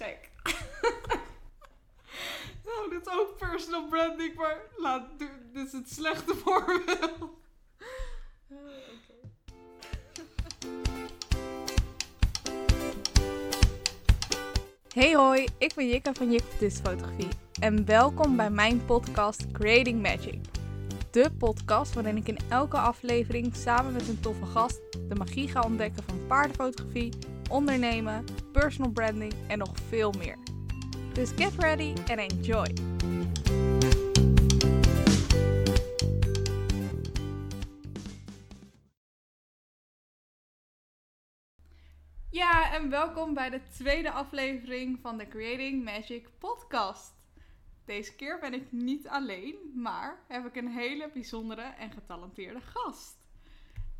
gek. Nou, dit is ook personal branding, maar laat, dit is het slechte voorbeeld. Oh. Hey hoi, ik ben Jikka van Jik Fotografie en welkom bij mijn podcast Creating Magic. De podcast waarin ik in elke aflevering samen met een toffe gast de magie ga ontdekken van paardenfotografie, ondernemen, personal branding en nog veel meer. Dus get ready and enjoy! Ja, en welkom bij de tweede aflevering van de Creating Magic podcast. Deze keer ben ik niet alleen, maar heb ik een hele bijzondere en getalenteerde gast.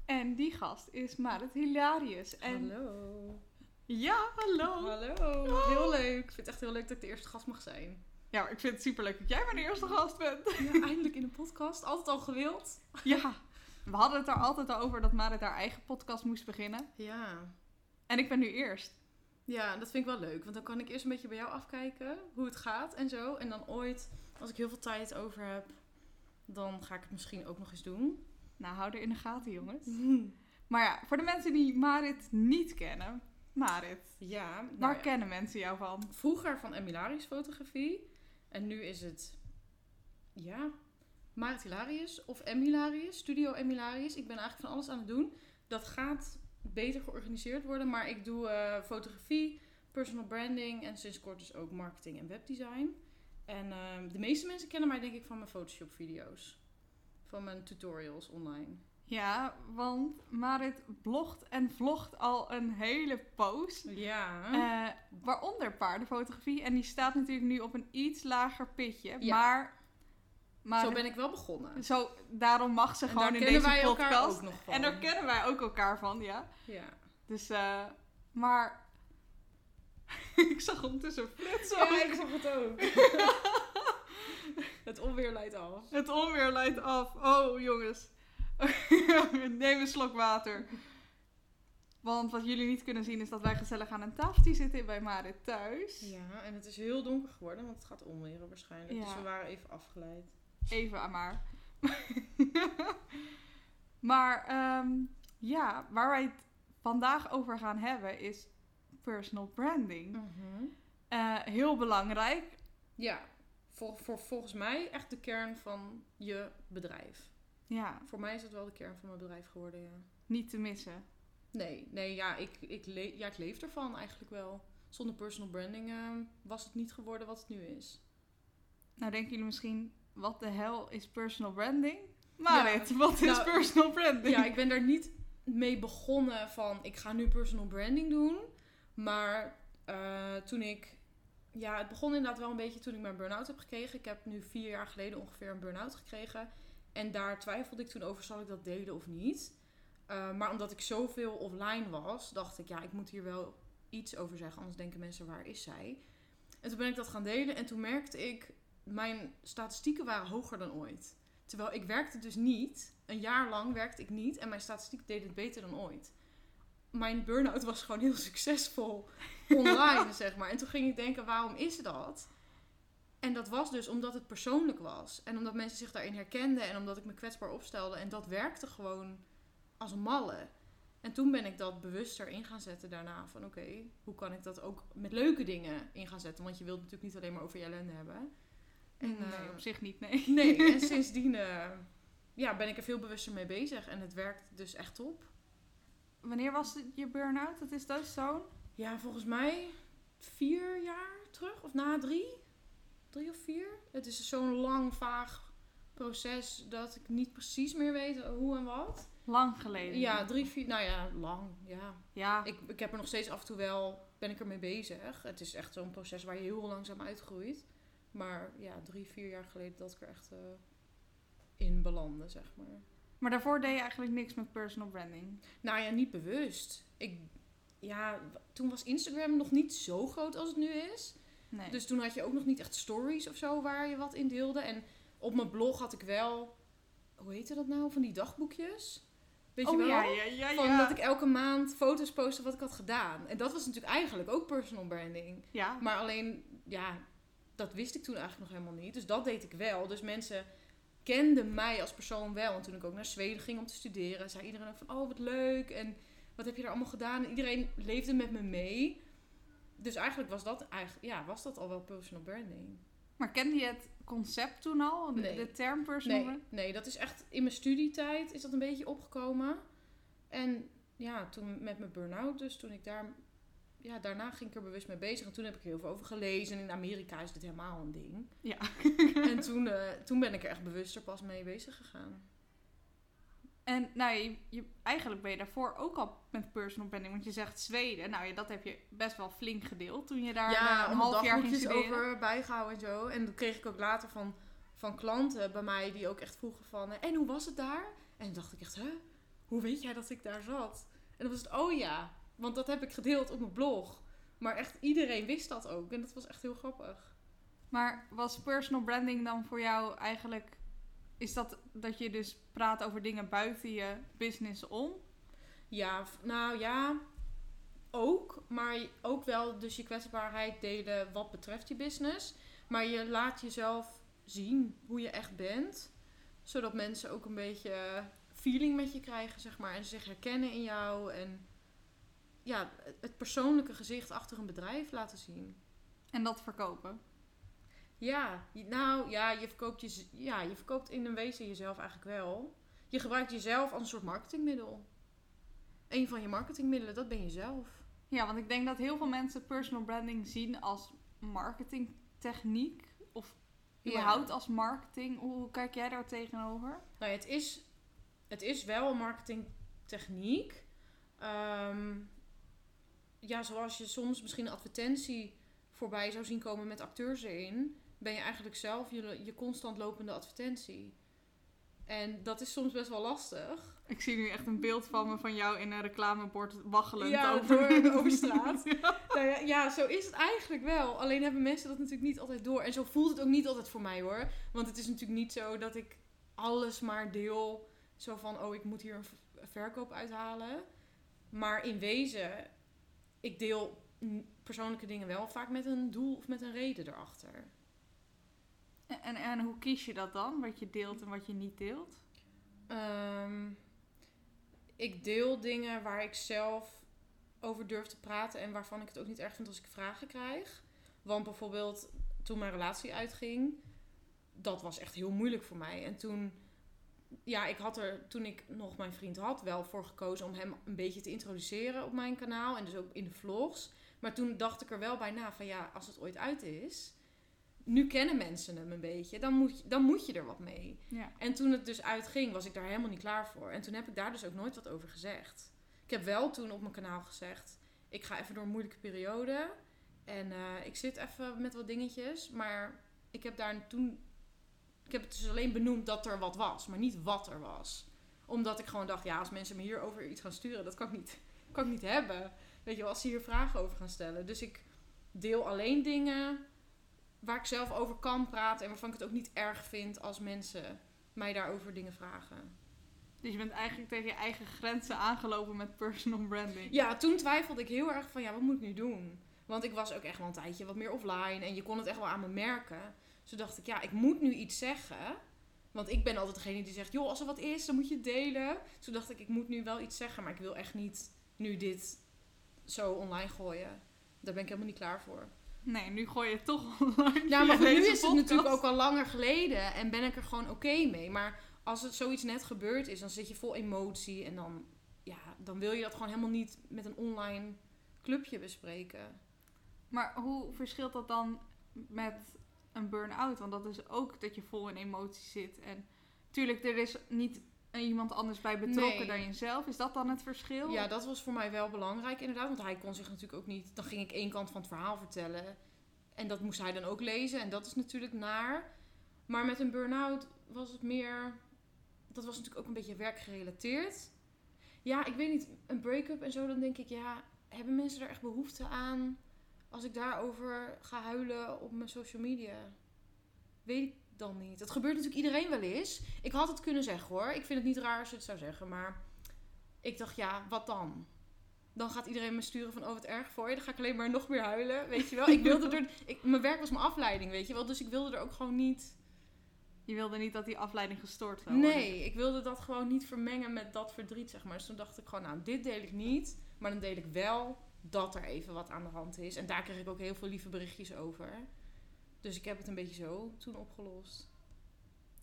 En die gast is Marit Hilarius. En Hallo. Ja, hallo. Hallo. Heel leuk. Ik vind het echt heel leuk dat ik de eerste gast mag zijn. Ja, maar ik vind het superleuk dat jij mijn eerste gast bent. Ja, eindelijk in een podcast. Altijd al gewild. Ja, we hadden het er altijd al over dat Marit haar eigen podcast moest beginnen. Ja. En ik ben nu eerst. Ja, dat vind ik wel leuk. Want dan kan ik eerst een beetje bij jou afkijken hoe het gaat en zo. En dan ooit, als ik heel veel tijd over heb, dan ga ik het misschien ook nog eens doen. Nou, hou er in de gaten, jongens. Maar ja, voor de mensen die Marit niet kennen. Marit, Ja, nou waar ja. kennen mensen jou van? vroeger van Emilaris fotografie. En nu is het, ja, Marit Hilarius of Emilarius, Studio Emilarius. Ik ben eigenlijk van alles aan het doen. Dat gaat beter georganiseerd worden, maar ik doe eh, fotografie, personal branding en sinds kort dus ook marketing en webdesign. En ehm, de meeste mensen kennen mij denk ik van mijn Photoshop video's. Van mijn tutorials online. Ja, want Marit blogt en vlogt al een hele poos. Ja. eh, waaronder paardenfotografie. En die staat natuurlijk nu op een iets lager pitje. Ja. Maar, maar Zo ben ik wel begonnen. zo, daarom mag ze En gewoon daar in deze wij elkaar podcast. ook nog van. En daar kennen wij ook elkaar van, ja. Ja. Dus, eh, maar... ik zag ondertussen flitsen. Ja, ik zag het ook. het onweer leidt af. Het onweer leidt af. Oh, jongens. Neem een slok water. Want wat jullie niet kunnen zien is dat wij gezellig aan een tafeltje zitten bij Marit thuis. Ja, en het is heel donker geworden, want het gaat onweren waarschijnlijk. Ja. Dus we waren even afgeleid. Even aan maar. maar ehm, ja, waar wij het vandaag over gaan hebben is personal branding. Eh, heel belangrijk. Ja, voor, voor, volgens mij echt de kern van je bedrijf. Ja, Voor mij is het wel de kern van mijn bedrijf geworden, ja. niet te missen. Nee, nee ja, ik, ik, le ja, ik leef ervan eigenlijk wel. Zonder personal branding eh, was het niet geworden wat het nu is. Nou denken jullie misschien, wat de hel is personal branding? Marit, wat is nou, personal branding? Ja, ik ben daar niet mee begonnen van ik ga nu personal branding doen. Maar eh, toen ik. Ja, het begon inderdaad wel een beetje toen ik mijn burn-out heb gekregen. Ik heb nu vier jaar geleden ongeveer een burn-out gekregen. En daar twijfelde ik toen over, zal ik dat delen of niet? Eh, maar omdat ik zoveel offline was, dacht ik, ja, ik moet hier wel iets over zeggen. Anders denken mensen, waar is zij? En toen ben ik dat gaan delen. En toen merkte ik, mijn statistieken waren hoger dan ooit. Terwijl ik werkte dus niet. Een jaar lang werkte ik niet. En mijn statistiek deed het beter dan ooit. Mijn burn-out was gewoon heel succesvol online, zeg maar. En toen ging ik denken, waarom is dat? En dat was dus omdat het persoonlijk was. En omdat mensen zich daarin herkenden. En omdat ik me kwetsbaar opstelde. En dat werkte gewoon als een malle. En toen ben ik dat bewuster in gaan zetten daarna. Van oké, hoe kan ik dat ook met leuke dingen in gaan zetten? Want je wilt natuurlijk niet alleen maar over je ellende hebben. En, nee, eh, op zich niet, nee. Nee, en sindsdien eh, ja, ben ik er veel bewuster mee bezig. En het werkt dus echt op. Wanneer was het je burn-out? Dat is dus zo'n... Ja, volgens mij vier jaar terug. Of na drie. Drie of vier. Het is zo'n lang, vaag proces dat ik niet precies meer weet hoe en wat. Lang geleden. Ja, drie, vier... Nou ja, lang. Ja. Ja, Ik, ik heb er nog steeds af en toe wel... Ben ik ermee bezig. Het is echt zo'n proces waar je heel langzaam uitgroeit. Maar ja, drie, vier jaar geleden dat ik er echt eh, in belandde, zeg maar. maar daarvoor deed je eigenlijk niks met personal branding. Nou ja, niet bewust. Ik, ja, toen was Instagram nog niet zo groot als het nu is. Nee. Dus toen had je ook nog niet echt stories of zo waar je wat in deelde. En op mijn blog had ik wel, hoe heette dat nou, van die dagboekjes. Weet oh je wel? ja, ja, ja. Van dat ik elke maand foto's postte wat ik had gedaan. En dat was natuurlijk eigenlijk ook personal branding. Ja, Maar alleen, ja, dat wist ik toen eigenlijk nog helemaal niet. Dus dat deed ik wel. Dus mensen kenden mij als persoon wel. En toen ik ook naar Zweden ging om te studeren, zei iedereen ook van, oh wat leuk. En wat heb je daar allemaal gedaan? En iedereen leefde met me mee. Dus eigenlijk was dat, eigenlijk, ja, was dat al wel personal branding. maar kende je het concept toen al? De, Nee. de term personal Nee, branding? nee, dat is echt in mijn studietijd is dat een beetje opgekomen. En ja, toen met mijn burn-out dus, toen ik daar... Ja, daarna ging ik er bewust mee bezig. En toen heb ik er heel veel over gelezen. En in Amerika is dit helemaal een ding. Ja. en toen, eh, toen ben ik er echt bewuster pas mee bezig gegaan. En nou, je, je- eigenlijk ben je daarvoor ook al met personal branding. Want je zegt Zweden. Nou ja, dat heb je best wel flink gedeeld toen je daar eh, ja, een half jaar ging studeren. over bijgehouden en zo. En dat kreeg ik ook later van, van klanten bij mij die ook echt vroegen van... eh, En hoe was het daar? En toen dacht ik echt, hè? Hoe weet jij dat ik daar zat? En dan was het, oh ja, want dat heb ik gedeeld op mijn blog. Maar echt iedereen wist dat ook. En dat was echt heel grappig. Maar was personal branding dan voor jou eigenlijk... Is dat dat je dus praat over dingen buiten je business om? Ja, nou ja, ook. Maar ook wel dus je kwetsbaarheid delen wat betreft je business. Maar je laat jezelf zien hoe je echt bent. Zodat mensen ook een beetje feeling met je krijgen, zeg maar. En zich herkennen in jou. En ja, het persoonlijke gezicht achter een bedrijf laten zien. En dat verkopen? Ja, nou ja, je verkoopt, je, ja, je verkoopt in een wezen jezelf eigenlijk wel. Je gebruikt jezelf als een soort marketingmiddel. Een van je marketingmiddelen, dat ben je zelf. Ja, want ik denk dat heel veel mensen personal branding zien als marketingtechniek. Of Ja. überhaupt als marketing. Hoe kijk jij daar tegenover? Nou ja, het is, het is wel een marketingtechniek. Ehm, ja, zoals je soms misschien een advertentie voorbij zou zien komen met acteurs erin, ben je eigenlijk zelf je, je constant lopende advertentie. En dat is soms best wel lastig. Ik zie nu echt een beeld van me van jou in een reclamebord waggelend Ja, over, door- over straat. Nou ja, ja, zo is het eigenlijk wel. Alleen hebben mensen dat natuurlijk niet altijd door. En zo voelt het ook niet altijd voor mij hoor. Want het is natuurlijk niet zo dat ik alles maar deel. Zo van, oh, ik moet hier een verkoop uithalen. Maar in wezen, ik deel persoonlijke dingen wel vaak met een doel of met een reden erachter. En, en hoe kies je dat dan? Wat je deelt en wat je niet deelt? Ehm, ik deel dingen waar ik zelf over durf te praten en waarvan ik het ook niet erg vind als ik vragen krijg. Want bijvoorbeeld toen mijn relatie uitging, dat was echt heel moeilijk voor mij. En toen, ja, ik had er toen ik nog mijn vriend had wel voor gekozen om hem een beetje te introduceren op mijn kanaal en dus ook in de vlogs. Maar toen dacht ik er wel bij na van ja, als het ooit uit is, nu kennen mensen hem een beetje, dan moet je, dan moet je er wat mee. Ja. En toen het dus uitging, was ik daar helemaal niet klaar voor. En toen heb ik daar dus ook nooit wat over gezegd. Ik heb wel toen op mijn kanaal gezegd: ik ga even door een moeilijke periode. En eh, ik zit even met wat dingetjes. Maar ik heb daar toen. Ik heb het dus alleen benoemd dat er wat was, maar niet wat er was. Omdat ik gewoon dacht: ja, als mensen me hierover iets gaan sturen, dat kan ik niet, kan ik niet hebben. Weet je als ze hier vragen over gaan stellen. Dus ik deel alleen dingen waar ik zelf over kan praten en waarvan ik het ook niet erg vind als mensen mij daarover dingen vragen. Dus je bent eigenlijk tegen je eigen grenzen aangelopen met personal branding. Ja, toen twijfelde ik heel erg van ja, wat moet ik nu doen? Want ik was ook echt wel een tijdje wat meer offline en je kon het echt wel aan me merken. Dus dacht ik, ja, ik moet nu iets zeggen. Want ik ben altijd degene die zegt, joh, als er wat is, dan moet je het delen. Dus toen dacht ik, ik moet nu wel iets zeggen, maar ik wil echt niet nu dit zo online gooien. Daar ben ik helemaal niet klaar voor. Nee, nu gooi je het toch online. Ja, maar nu is het natuurlijk ook al langer geleden en ben ik er gewoon oké mee. Maar als het zoiets net gebeurd is, dan zit je vol emotie en dan, ja, dan wil je dat gewoon helemaal niet met een online clubje bespreken. Maar hoe verschilt dat dan met een burn-out? Want dat is ook dat je vol in emoties zit. En tuurlijk, er is niet iemand anders bij betrokken Nee. dan jezelf. Is dat dan het verschil? Ja, dat was voor mij wel belangrijk inderdaad, want hij kon zich natuurlijk ook niet... Dan ging ik één kant van het verhaal vertellen en dat moest hij dan ook lezen en dat is natuurlijk naar. Maar met een burn-out was het meer... Dat was natuurlijk ook een beetje werkgerelateerd. Ja, ik weet niet, een break-up en zo, dan denk ik, ja, hebben mensen er echt behoefte aan als ik daarover ga huilen op mijn social media? Weet ik dan niet. Het gebeurt natuurlijk iedereen wel eens. Ik had het kunnen zeggen hoor. Ik vind het niet raar als je het zou zeggen, maar ik dacht, ja, wat dan? Dan gaat iedereen me sturen van, oh wat erg voor je. Dan ga ik alleen maar nog meer huilen, weet je wel. Ik wilde er, ik, mijn werk was mijn afleiding, weet je wel. Dus ik wilde er ook gewoon niet... Je wilde niet dat die afleiding gestoord worden. Nee, ik wilde dat gewoon niet vermengen met dat verdriet, zeg maar. Dus toen dacht ik gewoon, nou, dit deel ik niet. Maar dan deel ik wel dat er even wat aan de hand is. En daar kreeg ik ook heel veel lieve berichtjes over. Dus ik heb het een beetje zo toen opgelost.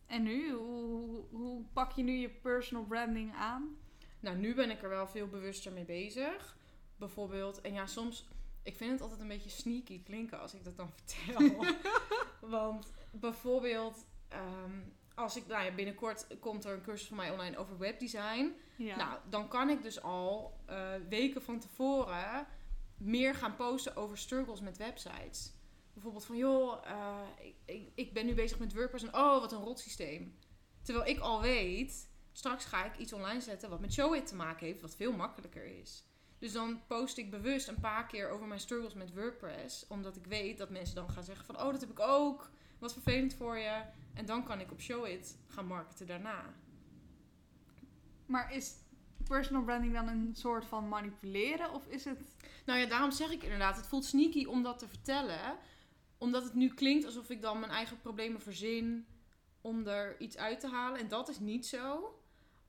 En nu? Hoe, hoe, pak je nu je personal branding aan? Nou, nu ben ik er wel veel bewuster mee bezig. Bijvoorbeeld, en ja, soms... Ik vind het altijd een beetje sneaky klinken als ik dat dan vertel. Want bijvoorbeeld, ehm, als ik, nou ja, binnenkort komt er een cursus van mij online over webdesign. Ja. Nou, dan kan ik dus al eh, weken van tevoren meer gaan posten over struggles met websites. Bijvoorbeeld van, joh, eh, ik, ik, ik ben nu bezig met WordPress en oh, wat een rot systeem. Terwijl ik al weet, straks ga ik iets online zetten wat met Showit te maken heeft, wat veel makkelijker is. Dus dan post ik bewust een paar keer over mijn struggles met WordPress, omdat ik weet dat mensen dan gaan zeggen van, oh, dat heb ik ook, wat vervelend voor je. En dan kan ik op Showit gaan marketen daarna. Maar is personal branding dan een soort van manipuleren? Of is het... Nou ja, daarom zeg ik inderdaad, het voelt sneaky om dat te vertellen. Omdat het nu klinkt alsof ik dan mijn eigen problemen verzin om er iets uit te halen. En dat is niet zo.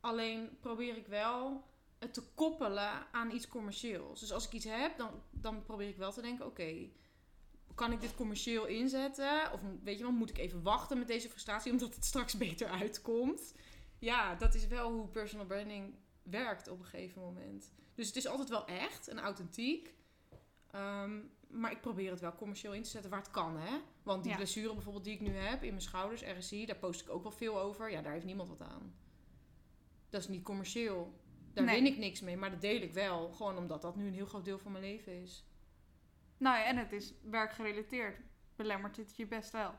Alleen probeer ik wel het te koppelen aan iets commercieels. Dus als ik iets heb, dan, dan probeer ik wel te denken, oké, kan ik dit commercieel inzetten? Of weet je wel, moet ik even wachten met deze frustratie omdat het straks beter uitkomt? Ja, dat is wel hoe personal branding werkt op een gegeven moment. Dus het is altijd wel echt en authentiek. Ehm, maar ik probeer het wel commercieel in te zetten waar het kan, hè? Want die Ja. blessure bijvoorbeeld die ik nu heb in mijn schouders, RSI, daar post ik ook wel veel over. Ja, daar heeft niemand wat aan. Dat is niet commercieel. Daar Nee. win ik niks mee, maar dat deel ik wel. Gewoon omdat dat nu een heel groot deel van mijn leven is. Nou ja, en het is werkgerelateerd. Belemmert het je best wel.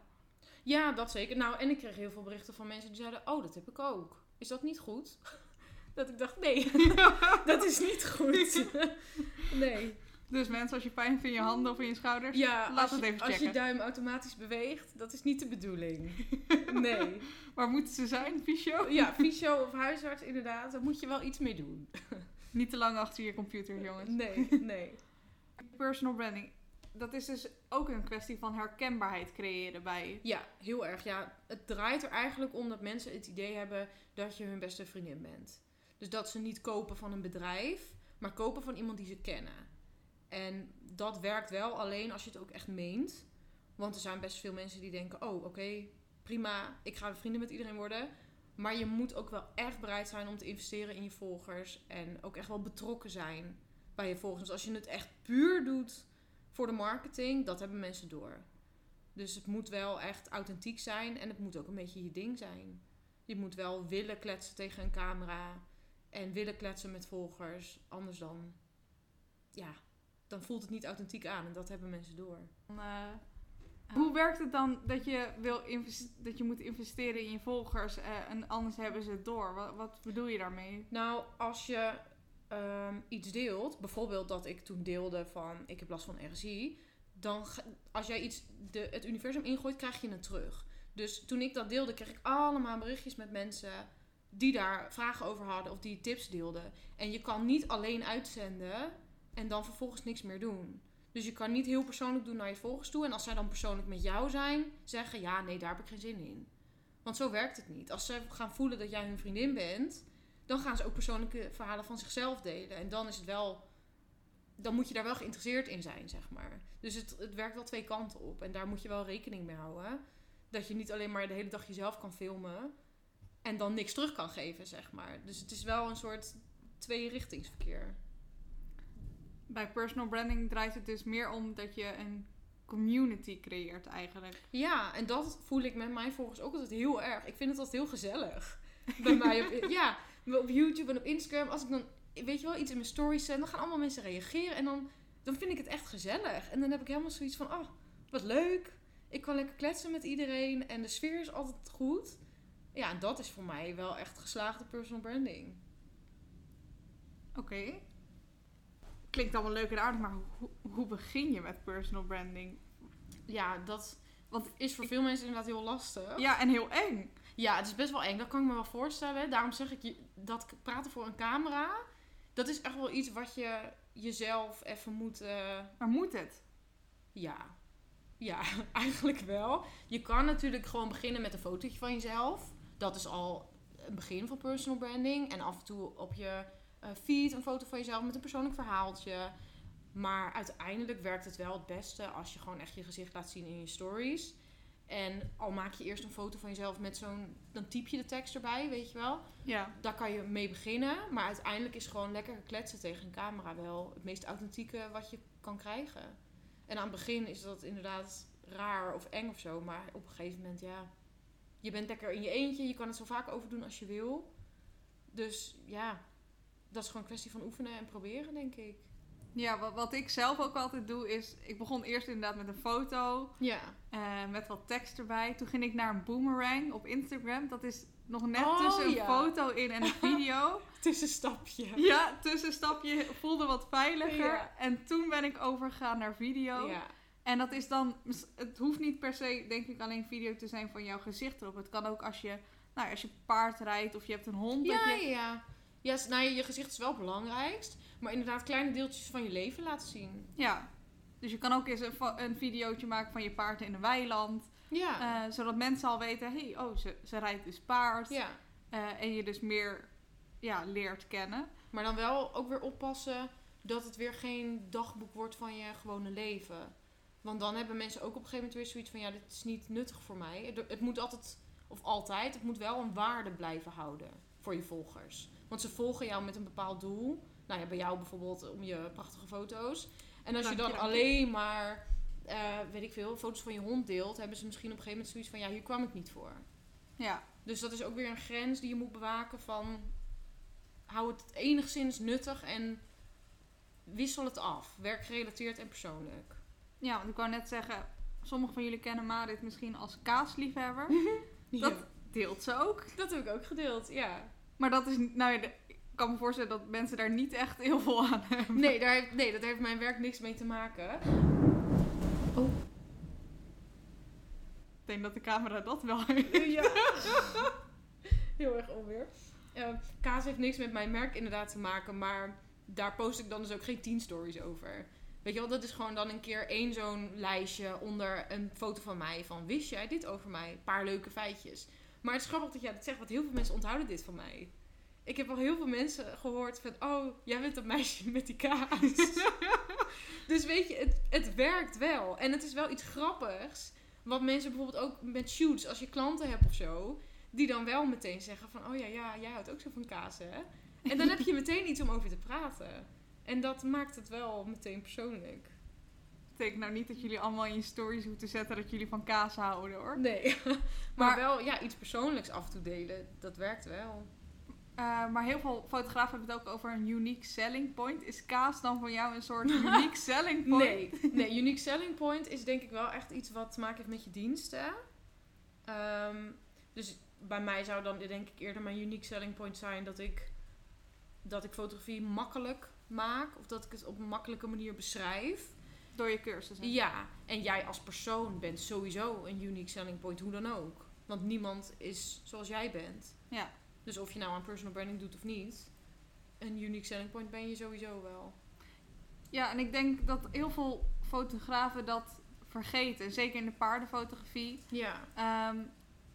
Ja, dat zeker. Nou, en ik kreeg heel veel berichten van mensen die zeiden: Oh, dat heb ik ook. Is dat niet goed? Dat ik dacht: Nee, dat is niet goed. nee. Dus mensen, als je pijn hebt in je handen of in je schouders, Ja, laat als het even als checken. je duim automatisch beweegt, dat is niet de bedoeling. Nee. Waar moeten ze zijn, fysio? Ja, fysio of huisarts, inderdaad. Daar moet je wel iets mee doen. Niet te lang achter je computer, jongens. Nee, nee. Personal branding, dat is dus ook een kwestie van herkenbaarheid creëren bij. Ja, heel erg. Ja, het draait er eigenlijk om dat mensen het idee hebben dat je hun beste vriendin bent. Dus dat ze niet kopen van een bedrijf, maar kopen van iemand die ze kennen. En dat werkt wel alleen als je het ook echt meent. Want er zijn best veel mensen die denken: oh, oké, prima, ik ga vrienden met iedereen worden. Maar je moet ook wel echt bereid zijn om te investeren in je volgers. En ook echt wel betrokken zijn bij je volgers. Dus als je het echt puur doet voor de marketing, dat hebben mensen door. Dus het moet wel echt authentiek zijn en het moet ook een beetje je ding zijn. Je moet wel willen kletsen tegen een camera en willen kletsen met volgers. Anders dan, ja, dan voelt het niet authentiek aan en dat hebben mensen door. Eh, hoe werkt het dan dat je, wil dat je moet investeren in je volgers eh, en anders hebben ze het door? Wat, wat bedoel je daarmee? Nou, als je ehm, iets deelt, bijvoorbeeld dat ik toen deelde van ik heb last van RSI, dan als jij iets de, het universum ingooit, krijg je het terug. Dus toen ik dat deelde, kreeg ik allemaal berichtjes met mensen die daar vragen over hadden of die tips deelden. En je kan niet alleen uitzenden en dan vervolgens niks meer doen. Dus je kan niet heel persoonlijk doen naar je volgers toe. En als zij dan persoonlijk met jou zijn, zeggen ja, nee, daar heb ik geen zin in. Want zo werkt het niet. Als ze gaan voelen dat jij hun vriendin bent, dan gaan ze ook persoonlijke verhalen van zichzelf delen. En dan is het wel. Dan moet je daar wel geïnteresseerd in zijn, zeg maar. Dus het, het werkt wel twee kanten op. En daar moet je wel rekening mee houden. Dat je niet alleen maar de hele dag jezelf kan filmen. En dan niks terug kan geven, zeg maar. Dus het is wel een soort tweerichtingsverkeer. Bij personal branding draait het dus meer om dat je een community creëert eigenlijk. Ja, en dat voel ik met mijn volgers ook altijd heel erg. Ik vind het altijd heel gezellig. Bij mij op, ja, op YouTube en op Instagram. Als ik dan, weet je wel, iets in mijn stories zet, dan gaan allemaal mensen reageren. En dan, dan vind ik het echt gezellig. En dan heb ik helemaal zoiets van, oh, wat leuk. Ik kan lekker kletsen met iedereen. En de sfeer is altijd goed. Ja, en dat is voor mij wel echt geslaagde personal branding. Oké. Klinkt allemaal leuk en aardig, maar hoe, hoe begin je met personal branding? Ja, dat Want is voor veel mensen inderdaad heel lastig. ja, en heel eng. Ja, het is best wel eng. Dat kan ik me wel voorstellen. Daarom zeg ik je dat praten voor een camera dat is echt wel iets wat je jezelf even moet... eh, Maar moet het? Ja. Ja, eigenlijk wel. Je kan natuurlijk gewoon beginnen met een fotootje van jezelf. Dat is al een begin van personal branding. En af en toe op je feed een foto van jezelf met een persoonlijk verhaaltje. Maar uiteindelijk werkt het wel het beste als je gewoon echt je gezicht laat zien in je stories. En al maak je eerst een foto van jezelf met zo'n... Dan typ je de tekst erbij, weet je wel. Ja. Daar kan je mee beginnen. Maar uiteindelijk is gewoon lekker kletsen tegen een camera wel het meest authentieke wat je kan krijgen. En aan het begin is dat inderdaad raar of eng of zo. Maar op een gegeven moment, ja... Je bent lekker in je eentje. Je kan het zo vaak overdoen als je wil. Dus ja, dat is gewoon een kwestie van oefenen en proberen, denk ik. Ja, wat, wat ik zelf ook altijd doe is... Ik begon eerst inderdaad met een foto. Ja. eh, met wat tekst erbij. Toen ging ik naar een boomerang op Instagram. Dat is nog net Oh, tussen een foto in en een video. Tussenstapje. ja, tussenstapje voelde wat veiliger. Ja. En toen ben ik overgegaan naar video. Ja. En dat is dan, het hoeft niet per se, denk ik, alleen video te zijn van jouw gezicht erop. Het kan ook als je, nou, als je paard rijdt of je hebt een hond. Ja, dat je, ja. Ja, nou, je gezicht is wel het belangrijkst. Maar inderdaad, kleine deeltjes van je leven laten zien. ja. Dus je kan ook eens een, een videootje maken van je paard in een weiland. Ja. eh, zodat mensen al weten, hey, oh, ze, ze rijdt dus paard. ja. Eh, en je dus meer ja, leert kennen. Maar dan wel ook weer oppassen dat het weer geen dagboek wordt van je gewone leven. Want dan hebben mensen ook op een gegeven moment weer zoiets van... ja, dit is niet nuttig voor mij. Het, het moet altijd, of altijd, het moet wel een waarde blijven houden voor je volgers. Want ze volgen jou met een bepaald doel. Nou ja, bij jou bijvoorbeeld om je prachtige foto's. En als je dan alleen maar, eh, weet ik veel, foto's van je hond deelt... hebben ze misschien op een gegeven moment zoiets van... ja, hier kwam ik niet voor. Ja, Dus dat is ook weer een grens die je moet bewaken van... hou het enigszins nuttig en wissel het af. Werkgerelateerd en persoonlijk. ja, want ik wou net zeggen, sommigen van jullie kennen Marit misschien als kaasliefhebber. Dat deelt ze ook. dat heb ik ook gedeeld, ja. Maar dat is, nou ja, ik kan me voorstellen dat mensen daar niet echt heel veel aan hebben. Nee, daar heeft, nee, dat heeft mijn werk niks mee te maken. Oh. Ik denk dat de camera dat wel Ja. Heel erg onweer. Eh, kaas heeft niks met mijn merk inderdaad te maken, maar daar post ik dan dus ook geen 10 stories over. Weet je wel, dat is gewoon dan een keer één zo'n lijstje onder een foto van mij. Van wist jij dit over mij? Een paar leuke feitjes. Maar het is grappig dat jij dat zegt, want heel veel mensen onthouden dit van mij. Ik heb al heel veel mensen gehoord van, oh, jij bent dat meisje met die kaas. dus weet je, het, het werkt wel. En het is wel iets grappigs. Wat mensen bijvoorbeeld ook met shoots, als je klanten hebt of zo, die dan wel meteen zeggen van, oh ja, ja, jij houdt ook zo van kaas, hè? En dan heb je meteen iets om over te praten. En dat maakt het wel meteen persoonlijk. Betekent nou niet dat jullie allemaal in je stories moeten zetten dat jullie van kaas houden hoor. Nee. maar, Maar- wel ja, iets persoonlijks af en toe delen, dat werkt wel. Eh, maar heel veel fotografen hebben het ook over een unique selling point. Is kaas dan voor jou een soort unique selling point? Nee, nee, unique selling point is denk ik wel echt iets wat te maken heeft met je diensten. Ehm, dus bij mij zou dan denk ik eerder mijn unique selling point zijn dat ik, dat ik fotografie makkelijk maak. Of dat ik het op een makkelijke manier beschrijf. Door je cursussen. Ja, en jij als persoon bent sowieso een unique selling point, hoe dan ook. Want niemand is zoals jij bent. Ja. Dus of je nou aan personal branding doet of niet, een unique selling point ben je sowieso wel. Ja, en ik denk dat heel veel fotografen dat vergeten. Zeker in de paardenfotografie. Ja. Ehm,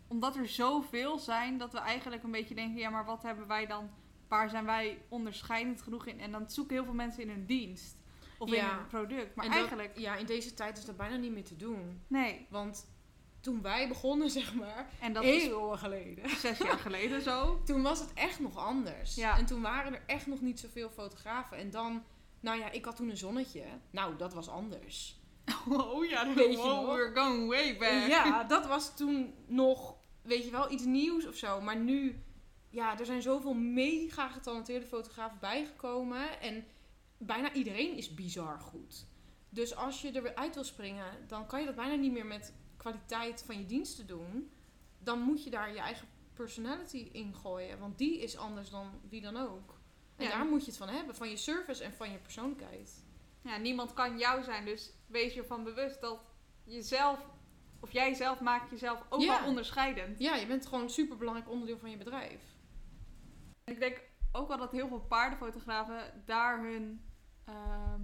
omdat er zoveel zijn dat we eigenlijk een beetje denken: ja, maar wat hebben wij dan? Waar zijn wij onderscheidend genoeg in? En dan zoeken heel veel mensen in hun dienst of in Ja. een product. Maar En dat- eigenlijk, Ja, in deze tijd is dat bijna niet meer te doen. nee. Want toen wij begonnen, zeg maar, En dat heel lang geleden. zes jaar geleden zo. Toen was het echt nog anders. Ja. En toen waren er echt nog niet zoveel fotografen. En dan, nou ja, ik had toen een zonnetje. Nou, dat was anders. Oh ja, Weet je wow, nog? we're going way back. Ja, dat was toen nog, weet je wel, iets nieuws of zo. Maar nu, ja, er zijn zoveel mega getalenteerde fotografen bijgekomen. En bijna iedereen is bizar goed. Dus als je er weer uit wil springen, dan kan je dat bijna niet meer met kwaliteit van je diensten doen. Dan moet je daar je eigen personality in gooien. Want die is anders dan wie dan ook. En Ja. daar moet je het van hebben. Van je service en van je persoonlijkheid. Ja, niemand kan jou zijn, dus wees je ervan bewust dat jezelf, of jij zelf maakt jezelf ook Ja. wel onderscheidend. Ja, je bent gewoon een superbelangrijk onderdeel van je bedrijf. Ik denk ook wel dat heel veel paardenfotografen daar hun, ehm,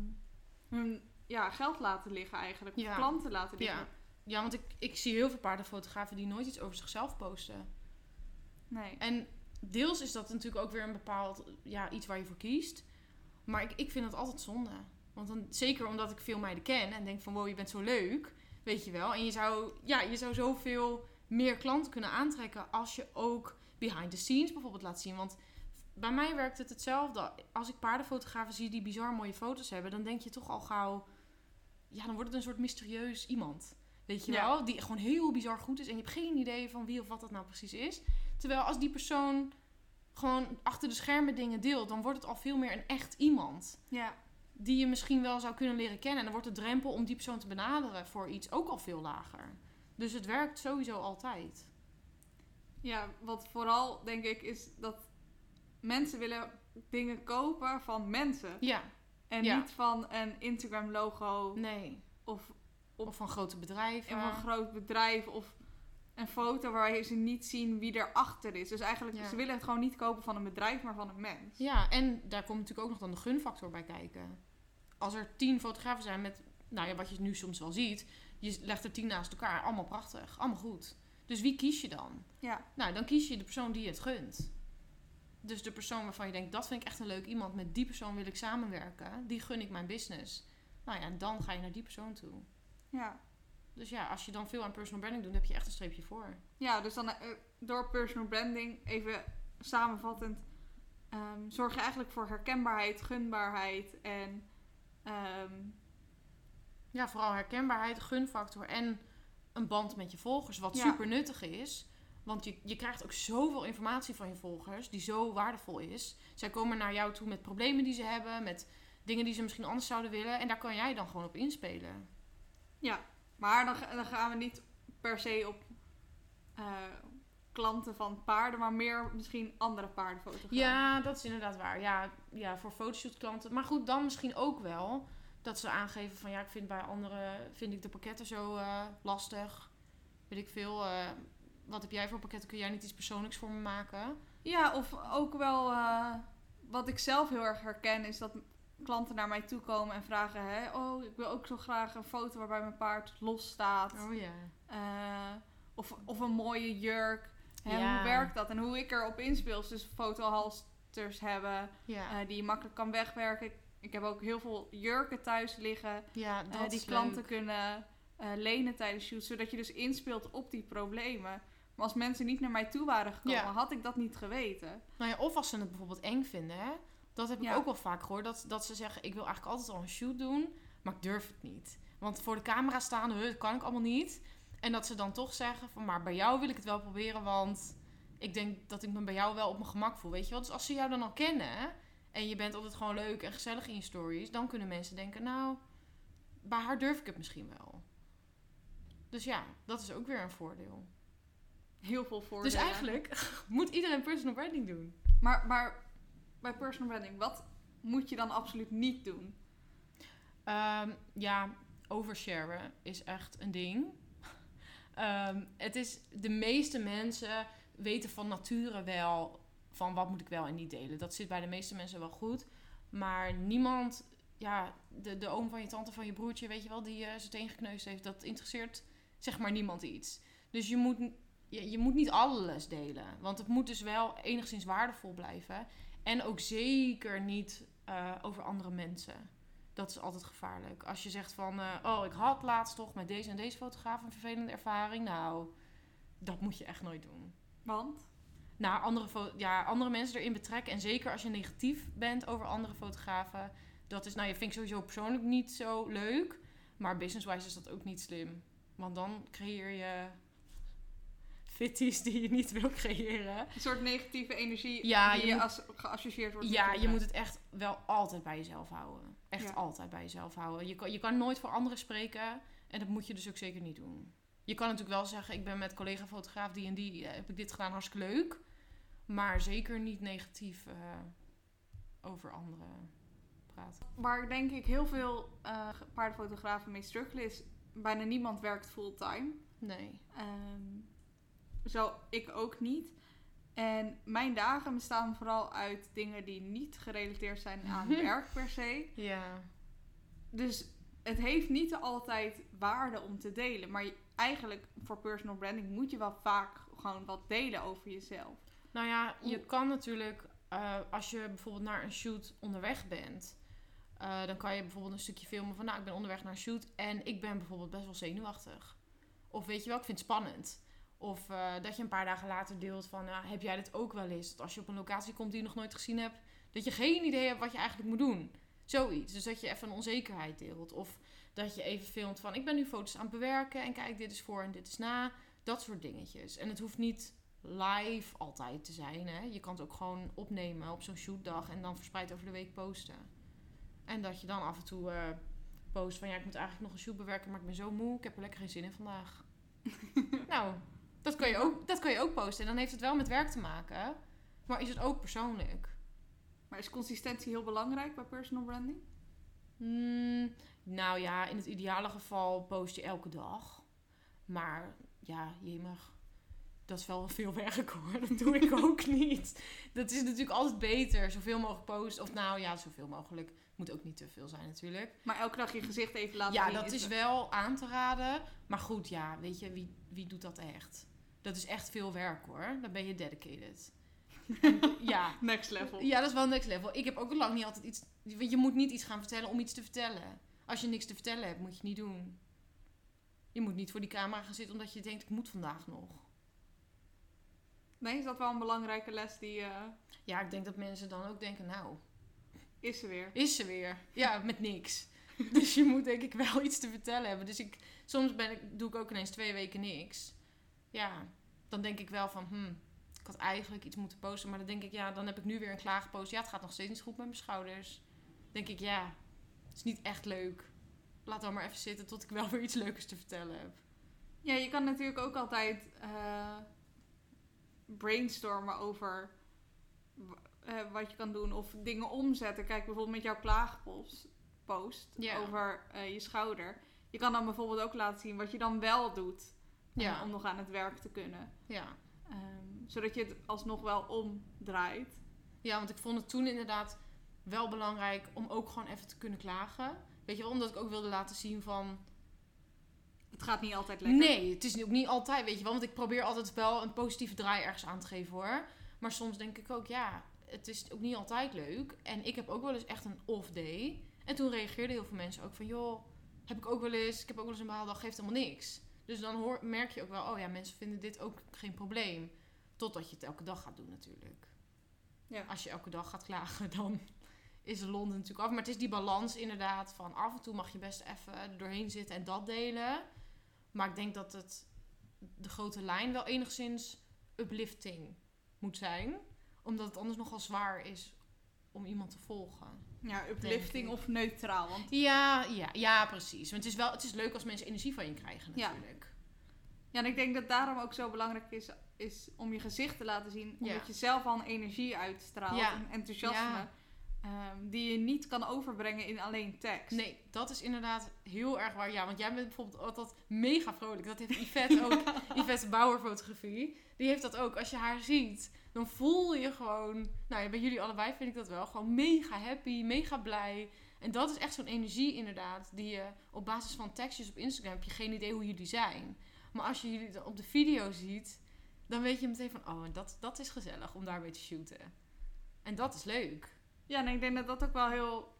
hun ja, geld laten liggen eigenlijk. Of Ja. klanten laten liggen. Ja, ja want ik, ik zie heel veel paardenfotografen die nooit iets over zichzelf posten. Nee. En deels is dat natuurlijk ook weer een bepaald ja, iets waar je voor kiest. Maar ik, ik vind dat altijd zonde. Want dan, zeker omdat ik veel meiden ken en denk van wow, je bent zo leuk. Weet je wel. En je zou, ja, je zou zoveel meer klanten kunnen aantrekken als je ook behind the scenes bijvoorbeeld laat zien. Want bij mij werkt het hetzelfde. Als ik paardenfotografen zie die bizar mooie foto's hebben, dan denk je toch al gauw... Ja, dan wordt het een soort mysterieus iemand. Weet je Ja. wel? Die gewoon heel bizar goed is en je hebt geen idee van wie of wat dat nou precies is. Terwijl als die persoon gewoon achter de schermen dingen deelt, dan wordt het al veel meer een echt iemand. Ja. Die je misschien wel zou kunnen leren kennen. En dan wordt de drempel om die persoon te benaderen voor iets ook al veel lager. Dus het werkt sowieso altijd. ja, wat vooral denk ik is dat mensen willen dingen kopen van mensen. Ja, En Ja. niet van een Instagram logo nee. of Of van grote bedrijven. in een groot bedrijf of een foto waar ze niet zien wie erachter is. Dus eigenlijk, Ja. ze willen het gewoon niet kopen van een bedrijf, maar van een mens. Ja, en daar komt natuurlijk ook nog dan de gunfactor bij kijken. Als er tien fotografen zijn met, nou ja, wat je nu soms wel ziet. Je legt er tien naast elkaar, allemaal prachtig, allemaal goed. Dus wie kies je dan? Ja. Nou, dan kies je de persoon die je het gunt. Dus de persoon waarvan je denkt, dat vind ik echt een leuk iemand. Met die persoon wil ik samenwerken. Die gun ik mijn business. Nou ja, en dan ga je naar die persoon toe. Ja. Dus ja, als je dan veel aan personal branding doet, heb je echt een streepje voor. Ja, dus dan eh, door personal branding, even samenvattend, ehm, zorg je eigenlijk voor herkenbaarheid, gunbaarheid en ehm, Ja, vooral herkenbaarheid, gunfactor en een band met je volgers. Wat Ja. super nuttig is. Want je, je krijgt ook zoveel informatie van je volgers die zo waardevol is. Zij komen naar jou toe met problemen die ze hebben, met dingen die ze misschien anders zouden willen. En daar kan jij dan gewoon op inspelen. ja. Maar dan, dan gaan we niet per se op eh, klanten van paarden, maar meer misschien andere paardenfotografen. Ja, dat is inderdaad waar. Ja, ja voor fotoshoot klanten. Maar goed, dan misschien ook wel dat ze aangeven van ja, ik vind bij anderen vind ik de pakketten zo eh, lastig. Weet ik veel. eh, wat heb jij voor pakketten? Kun jij niet iets persoonlijks voor me maken? Ja, of ook wel eh, wat ik zelf heel erg herken is dat klanten naar mij toe komen en vragen: hè, Oh, ik wil ook zo graag een foto waarbij mijn paard los staat. Oh ja. Eh, of, of een mooie jurk. Hè, Ja. Hoe werkt dat? En hoe ik erop inspeel. Dus fotohalsters hebben Ja, eh, die je makkelijk kan wegwerken. Ik heb ook heel veel jurken thuis liggen. ja dat die klanten leuk. kunnen lenen tijdens shoots. Zodat je dus inspeelt op die problemen. Maar als mensen niet naar mij toe waren gekomen, Ja. had ik dat niet geweten. Nou ja, of als ze het bijvoorbeeld eng vinden. Hè? Dat heb ik Ja. ook wel vaak gehoord. Dat, dat ze zeggen, ik wil eigenlijk altijd al een shoot doen. Maar ik durf het niet. Want voor de camera staan, huh, dat kan ik allemaal niet. En dat ze dan toch zeggen van, maar bij jou wil ik het wel proberen. Want ik denk dat ik me bij jou wel op mijn gemak voel. Weet je wel? Dus als ze jou dan al kennen. En je bent altijd gewoon leuk en gezellig in je stories. Dan kunnen mensen denken, nou, bij haar durf ik het misschien wel. Dus ja, dat is ook weer een voordeel. Heel veel voordelen. Dus eigenlijk moet iedereen personal branding doen. Maar, maar bij personal branding, wat moet je dan absoluut niet doen? Ehm, ja, oversharen is echt een ding. Ehm, het is, de meeste mensen weten van nature wel van wat moet ik wel en niet delen. Dat zit bij de meeste mensen wel goed. Maar niemand, ja, de, de oom van je tante van je broertje, weet je wel, die eh zijn teen gekneusd heeft, dat interesseert zeg maar niemand iets. Dus je moet, je, je moet niet alles delen. Want het moet dus wel enigszins waardevol blijven. En ook zeker niet eh, over andere mensen. Dat is altijd gevaarlijk. Als je zegt van, eh, oh, ik had laatst toch met deze en deze fotograaf een vervelende ervaring. Nou, dat moet je echt nooit doen. Want? Nou, andere, ja, andere mensen erin betrekken. En zeker als je negatief bent over andere fotografen. Dat is, nou, je vind ik sowieso persoonlijk niet zo leuk. Maar business-wise is dat ook niet slim. Want dan creëer je fitties die je niet wil creëren. Een soort negatieve energie Ja, die je moet- als, geassocieerd wordt Ja, je moet het echt wel altijd bij jezelf houden. Echt Ja. altijd bij jezelf houden. Je kan, je kan nooit voor anderen spreken. En dat moet je dus ook zeker niet doen. Je kan natuurlijk wel zeggen, ik ben met collega-fotograaf die en die, eh, heb ik dit gedaan, hartstikke leuk. Maar zeker niet negatief eh, over anderen praten. Waar denk ik heel veel eh, paardenfotografen mee struggelen is... bijna niemand werkt fulltime. Nee. Ehm, zo ik ook niet. En mijn dagen bestaan vooral uit dingen die niet gerelateerd zijn aan werk per se. Ja. Dus het heeft niet altijd waarde om te delen. Maar eigenlijk voor personal branding moet je wel vaak gewoon wat delen over jezelf. Nou ja, je kan natuurlijk, eh, als je bijvoorbeeld naar een shoot onderweg bent, eh, dan kan je bijvoorbeeld een stukje filmen van, nou, ik ben onderweg naar een shoot en ik ben bijvoorbeeld best wel zenuwachtig. Of weet je wel, ik vind het spannend. Of eh, dat je een paar dagen later deelt van, nou, heb jij dit ook wel eens? Dat als je op een locatie komt die je nog nooit gezien hebt, dat je geen idee hebt wat je eigenlijk moet doen. Zoiets. Dus dat je even een onzekerheid deelt. Of dat je even filmt van, ik ben nu foto's aan het bewerken en kijk, dit is voor en dit is na. Dat soort dingetjes. En het hoeft niet live altijd te zijn. Hè? Je kan het ook gewoon opnemen op zo'n shootdag en dan verspreid over de week posten. En dat je dan af en toe eh, post van ja, ik moet eigenlijk nog een shoot bewerken, maar ik ben zo moe, ik heb er lekker geen zin in vandaag. nou, dat kan, je ook, dat kan je ook posten. En dan heeft het wel met werk te maken, maar is het ook persoonlijk. Maar is consistentie heel belangrijk bij personal branding? Hmm, nou ja, in het ideale geval post je elke dag. Maar ja, jemig. Dat is wel veel werk hoor. Dat doe ik ook niet. Dat is natuurlijk altijd beter. Zoveel mogelijk posten. Of nou ja, zoveel mogelijk. Moet ook niet te veel zijn natuurlijk. Maar elke dag je gezicht even laten Ja, zien. dat is wel aan te raden. Maar goed, ja, weet je, wie, wie doet dat echt? Dat is echt veel werk hoor. Dan ben je dedicated. Ja, Next level. ja, dat is wel next level. Ik heb ook lang niet altijd iets... Want je moet niet iets gaan vertellen om iets te vertellen. Als je niks te vertellen hebt, moet je het niet doen. Je moet niet voor die camera gaan zitten omdat je denkt, ik moet vandaag nog. Nee, is dat wel een belangrijke les die eh, Ja, ik denk dat mensen dan ook denken, nou, is er weer. is ze weer. Ja, met niks. Dus je moet denk ik wel iets te vertellen hebben. Dus ik, soms ben ik, doe ik ook ineens twee weken niks. Ja, dan denk ik wel van, hmm, ik had eigenlijk iets moeten posten. Maar dan denk ik, ja, dan heb ik nu weer een klaagpost. Ja, het gaat nog steeds niet goed met mijn schouders. denk ik, ja, het is niet echt leuk. Laat dan maar even zitten tot ik wel weer iets leukers te vertellen heb. Ja, je kan natuurlijk ook altijd eh, brainstormen over eh, wat je kan doen of dingen omzetten. Kijk, bijvoorbeeld met jouw klaagpost post over eh, je schouder. Je kan dan bijvoorbeeld ook laten zien wat je dan wel doet Ja. om nog aan het werk te kunnen. Ja. Ehm, zodat je het alsnog wel omdraait. ja, want ik vond het toen inderdaad wel belangrijk om ook gewoon even te kunnen klagen. Weet je wel, omdat ik ook wilde laten zien van... Het gaat niet altijd lekker. Nee, het is ook niet altijd, weet je wel. Want ik probeer altijd wel een positieve draai ergens aan te geven hoor. Maar soms denk ik ook, ja, het is ook niet altijd leuk. En ik heb ook wel eens echt een off day. En toen reageerden heel veel mensen ook van, joh, heb ik ook wel eens. Ik heb ook wel eens een behaaldag, geeft helemaal niks. Dus dan hoor, merk je ook wel, oh ja, mensen vinden dit ook geen probleem. Totdat je het elke dag gaat doen natuurlijk. Ja. Als je elke dag gaat klagen, dan is Londen natuurlijk af. Maar het is die balans inderdaad van af en toe mag je best even doorheen zitten en dat delen. Maar ik denk dat het de grote lijn wel enigszins uplifting moet zijn. Omdat het anders nogal zwaar is om iemand te volgen. Ja, uplifting of neutraal. Want Ja, ja, ja, precies. Want het is, wel, het is leuk als mensen energie van je krijgen Ja. natuurlijk. Ja, en ik denk dat daarom ook zo belangrijk is, is om je gezicht te laten zien. Ja. Omdat je zelf al een energie uitstraalt, Ja. een enthousiasme. Ehm, die je niet kan overbrengen in alleen tekst. Nee, dat is inderdaad heel erg waar. Ja, want jij bent bijvoorbeeld altijd mega vrolijk. Dat heeft Yvette ook. Yvette Bauer fotografie. Die heeft dat ook. Als je haar ziet, dan voel je gewoon... Nou ja, bij jullie allebei vind ik dat wel. Gewoon mega happy, mega blij. En dat is echt zo'n energie inderdaad. Die je op basis van tekstjes op Instagram... heb je geen idee hoe jullie zijn. Maar als je jullie op de video ziet... dan weet je meteen van... oh, en dat, dat is gezellig om daarmee te shooten. En dat is leuk. Ja, en ik denk dat dat ook wel heel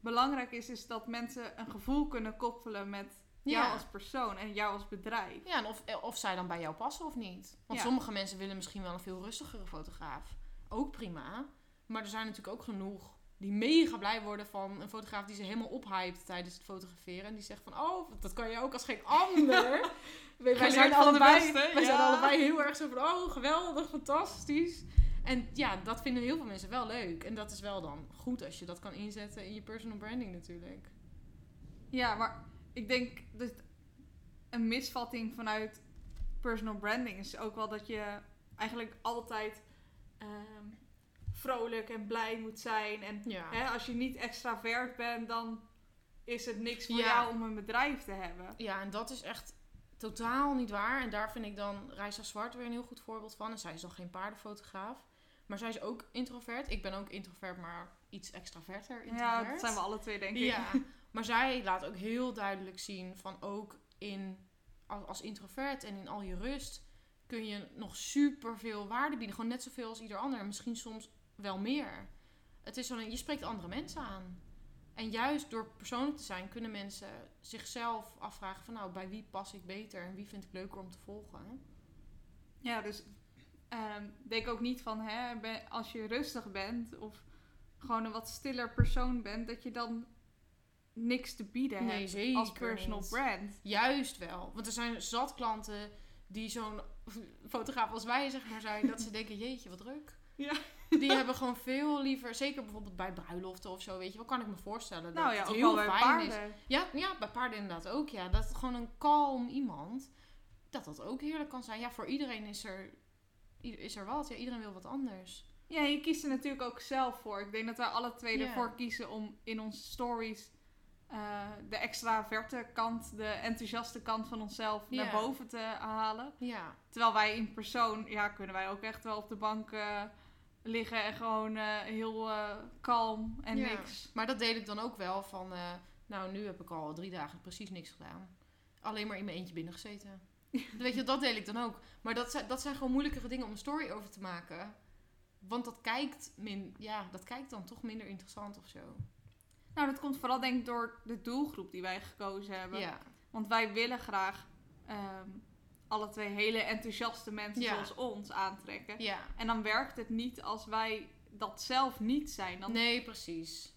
belangrijk is. Is dat mensen een gevoel kunnen koppelen met jou Ja. als persoon en jou als bedrijf. Ja, en of, of zij dan bij jou passen of niet. Want Ja. sommige mensen willen misschien wel een veel rustigere fotograaf. Ook prima. Maar er zijn natuurlijk ook genoeg die mega blij worden van een fotograaf die ze helemaal ophypt tijdens het fotograferen. En die zegt van, oh, dat kan je ook als geen ander. wij, zijn allebei, wij zijn allebei heel erg zo van, oh, geweldig, fantastisch. En ja, dat vinden heel veel mensen wel leuk. En dat is wel dan goed als je dat kan inzetten in je personal branding natuurlijk. Ja, maar ik denk dat een misvatting vanuit personal branding is ook wel dat je eigenlijk altijd ehm, vrolijk en blij moet zijn. En Ja. hè, als je niet extravert bent, dan is het niks voor Ja. jou om een bedrijf te hebben. Ja, en dat is echt totaal niet waar. En daar vind ik dan Reisa Zwart weer een heel goed voorbeeld van. En zij is dan geen paardenfotograaf. Maar zij is ook introvert. Ik ben ook introvert, maar iets extraverter introvert. Ja, dat zijn we alle twee, denk ik. Ja, maar zij laat ook heel duidelijk zien van ook in, als, introvert en in al je rust kun je nog super veel waarde bieden. Gewoon net zoveel als ieder ander. En misschien soms wel meer. Het is zo, je spreekt andere mensen aan. En juist door persoonlijk te zijn kunnen mensen zichzelf afvragen van nou, bij wie pas ik beter en wie vind ik leuker om te volgen. Ja, dus ehm, denk ook niet van hè, ben- als je rustig bent of gewoon een wat stiller persoon bent, dat je dan niks te bieden Nee, hebt als personal niet. brand. Juist wel. Want er zijn zat klanten die zo'n fotograaf als wij zeg maar zijn, dat ze denken, jeetje, wat druk. Ja. Die hebben gewoon veel liever, zeker bijvoorbeeld bij bruiloften of zo, weet je, wat kan ik me voorstellen? Nou dat ja, het ook heel wel bij fijn is. paarden. Ja, ja, bij paarden inderdaad ook, ja. Dat gewoon een kalm iemand, dat dat ook heerlijk kan zijn. Ja, voor iedereen is er, is er wat. Ja, iedereen wil wat anders. Ja, je kiest er natuurlijk ook zelf voor. Ik denk dat wij alle twee ervoor kiezen om in onze stories eh, de extraverte kant, de enthousiaste kant van onszelf naar boven te halen. Terwijl wij in persoon, ja, kunnen wij ook echt wel op de bank eh, liggen en gewoon eh, heel kalm en niks. maar dat deel ik dan ook wel van, nou, nu heb ik al drie dagen precies niks gedaan. Alleen maar in mijn eentje binnen gezeten. Weet je, dat deel ik dan ook. Maar dat zijn, dat zijn gewoon moeilijkere dingen om een story over te maken. Want dat kijkt, min, ja, dat kijkt dan toch minder interessant of zo. Nou, dat komt vooral denk ik door de doelgroep die wij gekozen hebben. Ja, Want wij willen graag ehm, alle twee hele enthousiaste mensen Ja. zoals ons aantrekken. ja. En dan werkt het niet als wij dat zelf niet zijn. Dan Nee, precies.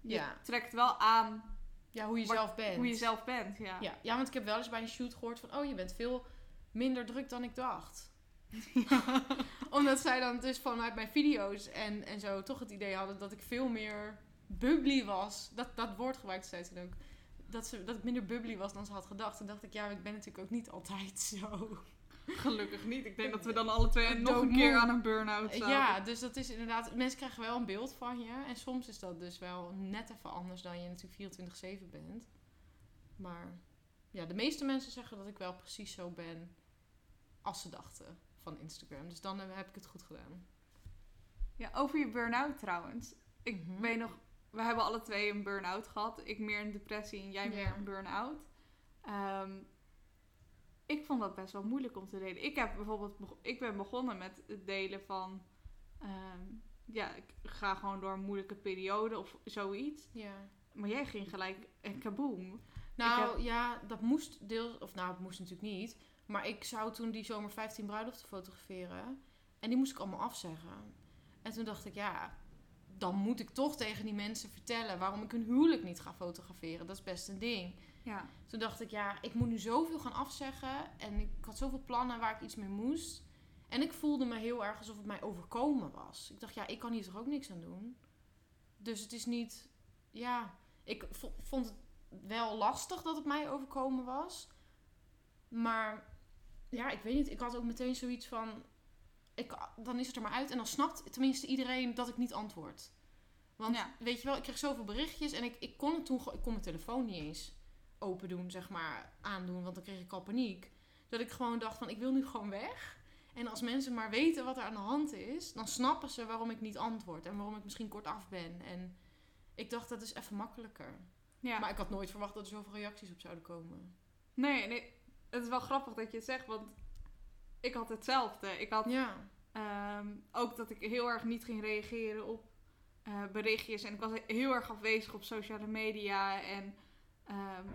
je Ja. trekt wel aan Ja, hoe je Wat- zelf bent. hoe je zelf bent. Ja. Ja. ja, want ik heb wel eens bij een shoot gehoord van... Oh, je bent veel minder druk dan ik dacht. Omdat zij dan dus vanuit mijn video's en, en zo toch het idee hadden... dat ik veel meer bubbly was. Dat, dat woord gebruikte zij toen ook. Dat, ze, dat ik minder bubbly was dan ze had gedacht. Toen dacht ik, ja, ik ben natuurlijk ook niet altijd zo. Gelukkig niet. Ik denk dat we dan alle twee nog een keer aan een burn-out zaten. Ja, dus dat is inderdaad... Mensen krijgen wel een beeld van je. En soms is dat dus wel net even anders dan je natuurlijk 24-7 bent. Maar ja, de meeste mensen zeggen dat ik wel precies zo ben als ze dachten van Instagram. Dus dan heb ik het goed gedaan. Ja, over je burn-out trouwens. Ik Mhm. weet nog, we hebben alle twee een burn-out gehad. Ik meer een depressie en jij Ja. meer een burn-out. Ehm, ik vond dat best wel moeilijk om te delen. Ik heb bijvoorbeeld, ik ben begonnen met het delen van, ehm, ja, ik ga gewoon door een moeilijke periode of zoiets. Ja. Maar jij ging gelijk en kaboom. Nou heb- ja, dat moest deels... Of nou, het moest natuurlijk niet. Maar ik zou toen die zomer 15 bruiloften fotograferen. En die moest ik allemaal afzeggen. En toen dacht ik, ja, dan moet ik toch tegen die mensen vertellen waarom ik hun huwelijk niet ga fotograferen. Dat is best een ding. Ja. Toen dacht ik, ja, ik moet nu zoveel gaan afzeggen. En ik had zoveel plannen waar ik iets mee moest. En ik voelde me heel erg alsof het mij overkomen was. Ik dacht, ja, ik kan hier toch ook niks aan doen. Dus het is niet, ja, ik vo- vond het wel lastig dat het mij overkomen was. Maar ja, ik weet niet. Ik had ook meteen zoiets van, ik, dan is het er maar uit. En dan snapt tenminste iedereen dat ik niet antwoord. Want Ja. weet je wel, ik kreeg zoveel berichtjes en ik, ik kon het toen, ik kon mijn telefoon niet eens open doen, zeg maar, aandoen, want dan kreeg ik al paniek. Dat ik gewoon dacht van, ik wil nu gewoon weg. En als mensen maar weten wat er aan de hand is, dan snappen ze waarom ik niet antwoord en waarom ik misschien kort af ben. En ik dacht, dat is even makkelijker. ja. Maar ik had nooit verwacht dat er zoveel reacties op zouden komen. Nee, nee, het is wel grappig dat je het zegt, want ik had hetzelfde. Ik had Ja, ehm, ook dat ik heel erg niet ging reageren op eh, berichtjes. En ik was heel erg afwezig op sociale media. En. Ehm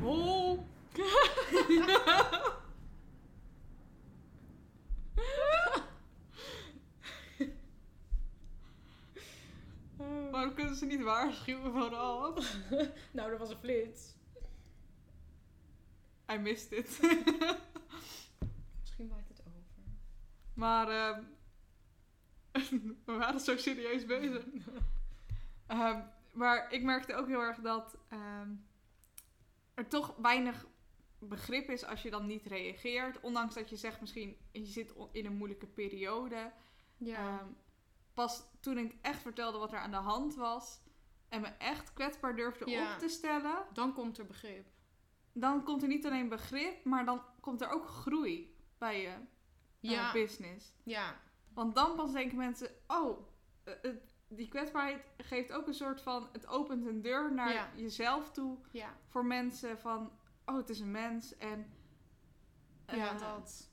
hol! Waarom kunnen ze niet waarschuwen vooraf? nou, dat was een flits. I missed it. Misschien waait het over. Maar ehm, we waren zo serieus bezig. Ehm, maar ik merkte ook heel erg dat ehm, er toch weinig begrip is als je dan niet reageert. Ondanks dat je zegt misschien je zit in een moeilijke periode. Ja. Ehm, pas toen ik echt vertelde wat er aan de hand was en me echt kwetsbaar durfde Ja. op te stellen, dan komt er begrip. dan komt er niet alleen begrip, maar dan komt er ook groei bij je Ja, business. ja, Want dan pas denken mensen, oh, eh, het- die kwetsbaarheid geeft ook een soort van, het opent een deur naar Ja. jezelf toe ja. voor mensen van, oh, het is een mens en ja, eh, dat.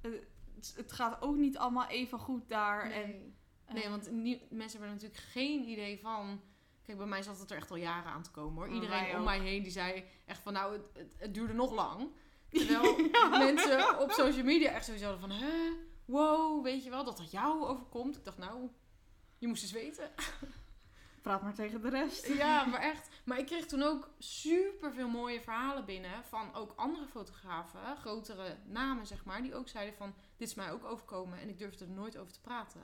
het, het gaat ook niet allemaal even goed daar. En, Nee. eh, Nee, want nie- mensen hebben er natuurlijk geen idee van. Kijk, bij mij zat het er echt al jaren aan te komen hoor. Bij Iedereen mij om mij heen die zei echt van nou, het, het, het duurde nog lang. Terwijl Ja. mensen op social media echt sowieso van, hè, wow, weet je wel, dat dat jou overkomt. Ik dacht nou, je moest eens weten. praat maar tegen de rest. Ja, maar echt. Maar ik kreeg toen ook super veel mooie verhalen binnen van ook andere fotografen, grotere namen zeg maar, die ook zeiden van dit is mij ook overkomen en ik durfde er nooit over te praten.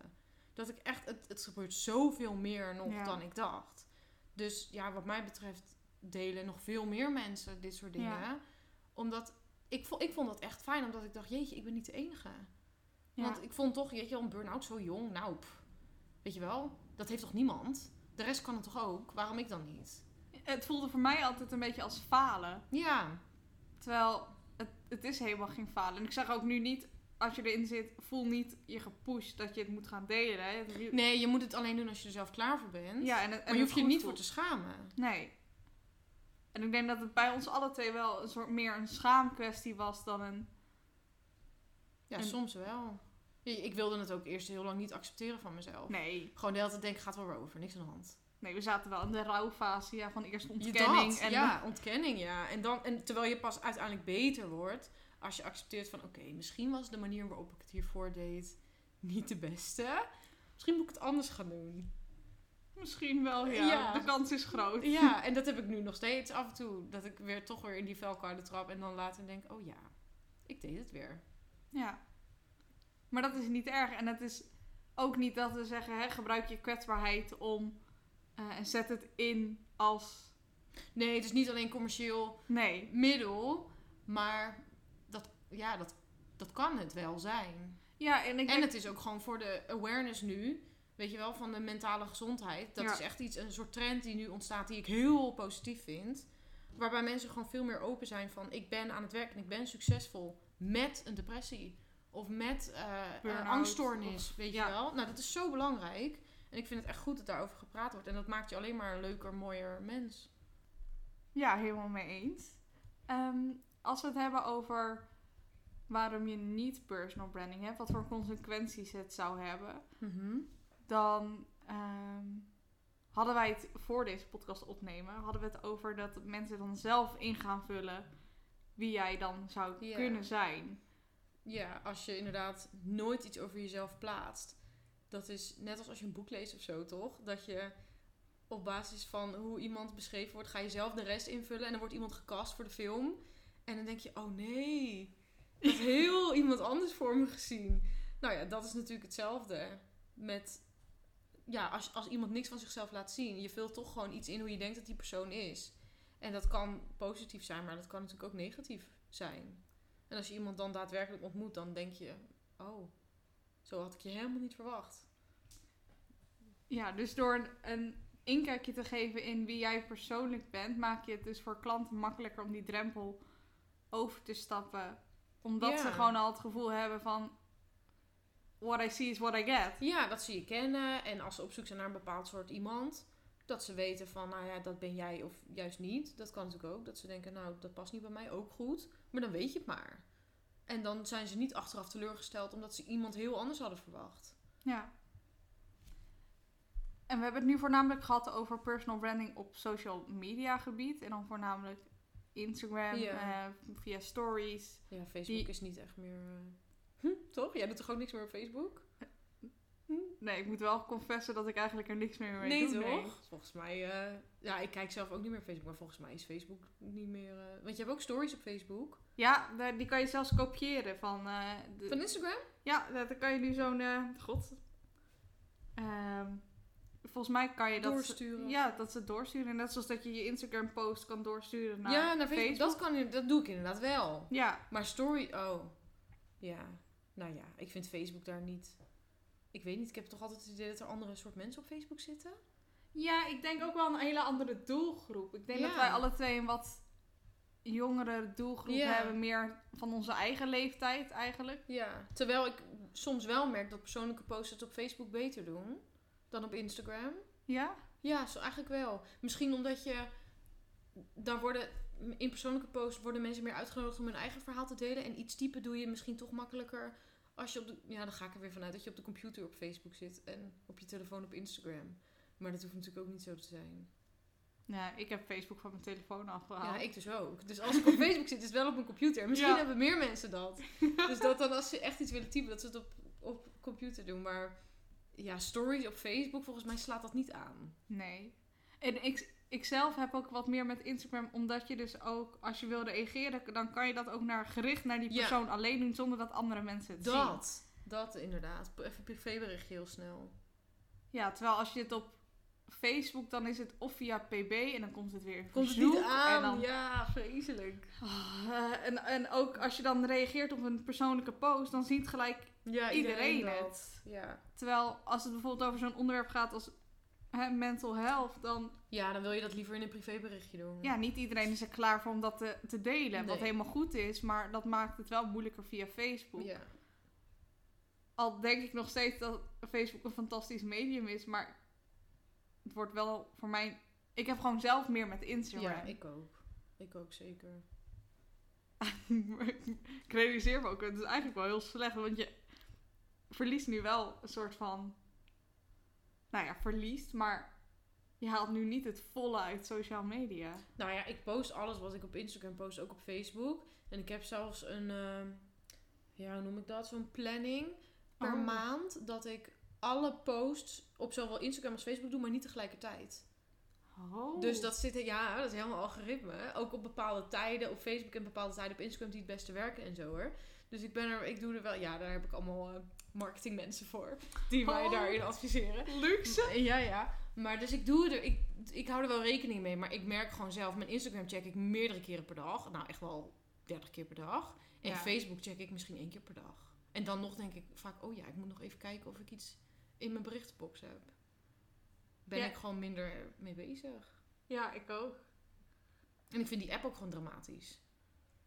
Dat ik echt, het, het gebeurt zoveel meer nog Ja. dan ik dacht. Dus ja, wat mij betreft delen nog veel meer mensen dit soort dingen. Ja. Omdat ik, ik vond dat echt fijn, omdat ik dacht, jeetje, ik ben niet de enige. Ja. Want ik vond toch, weet je wel, een burn-out zo jong, nou, pff, weet je wel, dat heeft toch niemand? De rest kan het toch ook? Waarom ik dan niet? Het voelde voor mij altijd een beetje als falen. Ja, Terwijl het, het is helemaal geen falen. En ik zeg ook nu niet, als je erin zit, voel niet je gepusht dat je het moet gaan delen. hè. Je- nee, je moet het alleen doen als je er zelf klaar voor bent. Ja, en, het- en maar je hoeft je niet voor te schamen. Nee. En ik denk dat het bij ons alle twee wel een soort meer een schaamkwestie was dan een... Ja, En- soms wel. Ik wilde het ook eerst heel lang niet accepteren van mezelf. Nee. Gewoon de hele tijd denken, gaat wel over, niks aan de hand. Nee, we zaten wel in de rouwfase ja, van eerst ontkenning. dat, en ja, ontkenning, ja. En, dan, en terwijl je pas uiteindelijk beter wordt als je accepteert van... Oké, misschien was de manier waarop ik het hiervoor deed niet de beste. Misschien moet ik het anders gaan doen. Misschien wel, ja. Ja. De kans is groot. Ja, en dat heb ik nu nog steeds af en toe. Dat ik weer toch weer in die velkoude trap en dan later denk... Oh ja, ik deed het weer. Ja. Maar dat is niet erg. En het is ook niet dat we zeggen, hè, gebruik je kwetsbaarheid om... eh, en zet het in als... Nee, het is niet alleen commercieel Nee. middel, maar dat, ja, dat, dat kan het wel zijn. Ja, en ik En het is ook gewoon voor de awareness nu, weet je wel, van de mentale gezondheid. Dat Ja. is echt iets, een soort trend die nu ontstaat, die ik heel positief vind. Waarbij mensen gewoon veel meer open zijn van, ik ben aan het werk en ik ben succesvol met een depressie. Of met Burn-out, angststoornis, of- weet ja. je wel. Nou, dat is zo belangrijk. En ik vind het echt goed dat daarover gepraat wordt. En dat maakt je alleen maar een leuker, mooier mens. Ja, helemaal mee eens. Ehm, als we het hebben over waarom je niet personal branding hebt, wat voor consequenties het zou hebben, dan ehm, hadden wij het voor deze podcast opnemen, hadden we het over dat mensen dan zelf in gaan vullen wie jij dan zou kunnen zijn. Ja, als je inderdaad nooit iets over jezelf plaatst. Dat is net als als je een boek leest of zo, toch? Dat je op basis van hoe iemand beschreven wordt, ga je zelf de rest invullen. En dan wordt iemand gecast voor de film. En dan denk je, oh nee, ik had heel iemand anders voor me gezien. Nou ja, dat is natuurlijk hetzelfde. Met, ja, als, als iemand niks van zichzelf laat zien. Je vult toch gewoon iets in hoe je denkt dat die persoon is. En dat kan positief zijn, maar dat kan natuurlijk ook negatief zijn. En als je iemand dan daadwerkelijk ontmoet, dan denk je: Oh, zo had ik je helemaal niet verwacht. Ja, dus door een, een inkijkje te geven in wie jij persoonlijk bent, maak je het dus voor klanten makkelijker om die drempel over te stappen. Omdat Ja. ze gewoon al het gevoel hebben van what I see is what I get. Ja, dat ze je kennen. En als ze op zoek zijn naar een bepaald soort iemand, dat ze weten van: Nou ja, dat ben jij of juist niet. Dat kan natuurlijk ook. Dat ze denken: Nou, dat past niet bij mij ook goed. Maar dan weet je het maar. En dan zijn ze niet achteraf teleurgesteld omdat ze iemand heel anders hadden verwacht. Ja. En we hebben het nu voornamelijk gehad over personal branding op social media gebied. En dan voornamelijk Instagram, Ja. eh, via stories. Ja, Facebook Die- is niet echt meer. eh, Hm, toch? Jij doet toch ook niks meer op Facebook? Nee, ik moet wel confessen dat ik eigenlijk er niks meer mee Nee, doe. toch? Volgens mij, eh, ja, ik kijk zelf ook niet meer Facebook, maar volgens mij is Facebook niet meer. eh, want je hebt ook stories op Facebook. Ja, die kan je zelfs kopiëren van... eh, de, Van Instagram? Ja, dat- dan kan je nu zo'n... eh, God. Ehm, volgens mij kan je dat... Doorsturen. Ja, dat ze het doorsturen. Net zoals dat je je Instagram post kan doorsturen naar ja, naar Facebook. Dat, kan, je- dat doe ik inderdaad wel. Ja, Maar story, oh. Ja. Nou ja, ik vind Facebook daar niet. Ik weet niet, ik heb toch altijd het idee dat er andere soort mensen op Facebook zitten? Ja, ik denk ook wel een hele andere doelgroep. Ik denk Ja. dat wij alle twee een wat jongere doelgroep Ja. hebben, meer van onze eigen leeftijd eigenlijk. Ja, terwijl ik soms wel merk dat persoonlijke posts het op Facebook beter doen dan op Instagram. Ja? Ja, zo eigenlijk wel. Misschien omdat je daar worden in persoonlijke posts worden mensen meer uitgenodigd om hun eigen verhaal te delen en iets typen doe je misschien toch makkelijker als je op de ja, dan ga ik er weer vanuit dat je op de computer op Facebook zit en op je telefoon op Instagram. Maar dat hoeft natuurlijk ook niet zo te zijn. Ja, ik heb Facebook van mijn telefoon afgehaald. Ja, ik dus ook. Dus als ik op Facebook zit, is het wel op mijn computer. En Misschien Ja. hebben meer mensen dat. Dus dat dan als ze echt iets willen typen, dat ze het op, op computer doen. Maar ja, stories op Facebook, volgens mij slaat dat niet aan. Nee. En ik, ik zelf heb ook wat meer met Instagram, omdat je dus ook, als je wil reageren, dan kan je dat ook naar gericht naar die Ja. persoon alleen doen, zonder dat andere mensen het zien. Dat. Dat inderdaad. Even privéberichtje heel snel. Ja, terwijl als je het op Facebook, dan is het of via PB en dan komt het weer in Komt het niet aan? En, dan, Ja, vreselijk. Ah, en, en ook als je dan reageert op een persoonlijke post, dan ziet gelijk Ja, iedereen dat. het. Ja. Terwijl als het bijvoorbeeld over zo'n onderwerp gaat als hè, mental health, dan ja, dan wil je dat liever in een privéberichtje doen. ja, niet iedereen is er klaar voor om dat te, te delen. Wat helemaal goed is, maar dat maakt het wel moeilijker via Facebook. Ja. Al denk ik nog steeds dat Facebook een fantastisch medium is, maar het wordt wel voor mij. Ik heb gewoon zelf meer met Instagram. ja, ik ook. Ik ook zeker. ik realiseer me ook, het is eigenlijk wel heel slecht, want je verliest nu wel een soort van. Nou ja, verliest, maar je haalt nu niet het volle uit social media. Nou ja, ik post alles wat ik op Instagram post, ook op Facebook. En ik heb zelfs een, ehm, ja, hoe noem ik dat? Zo'n planning per Oh. maand. Dat ik alle posts op zowel Instagram als Facebook doe, maar niet tegelijkertijd. Oh. Dus dat zit, ja, dat is helemaal algoritme. Ook op bepaalde tijden op Facebook en bepaalde tijden op Instagram die het beste werken en zo hoor. Dus ik ben er, ik doe er wel, ja, daar heb ik allemaal eh, marketingmensen voor. Die mij Oh. daarin adviseren. luxe. Ja, ja. Maar dus ik doe er, ik, ik hou er wel rekening mee. Maar ik merk gewoon zelf, mijn Instagram check ik meerdere keren per dag. Nou, echt wel 30 keer per dag. En Ja. Facebook check ik misschien één keer per dag. En dan nog denk ik vaak, oh ja, ik moet nog even kijken of ik iets in mijn berichtenbox heb. Ben Ja. ik gewoon minder mee bezig. Ja, ik ook. En ik vind die app ook gewoon dramatisch.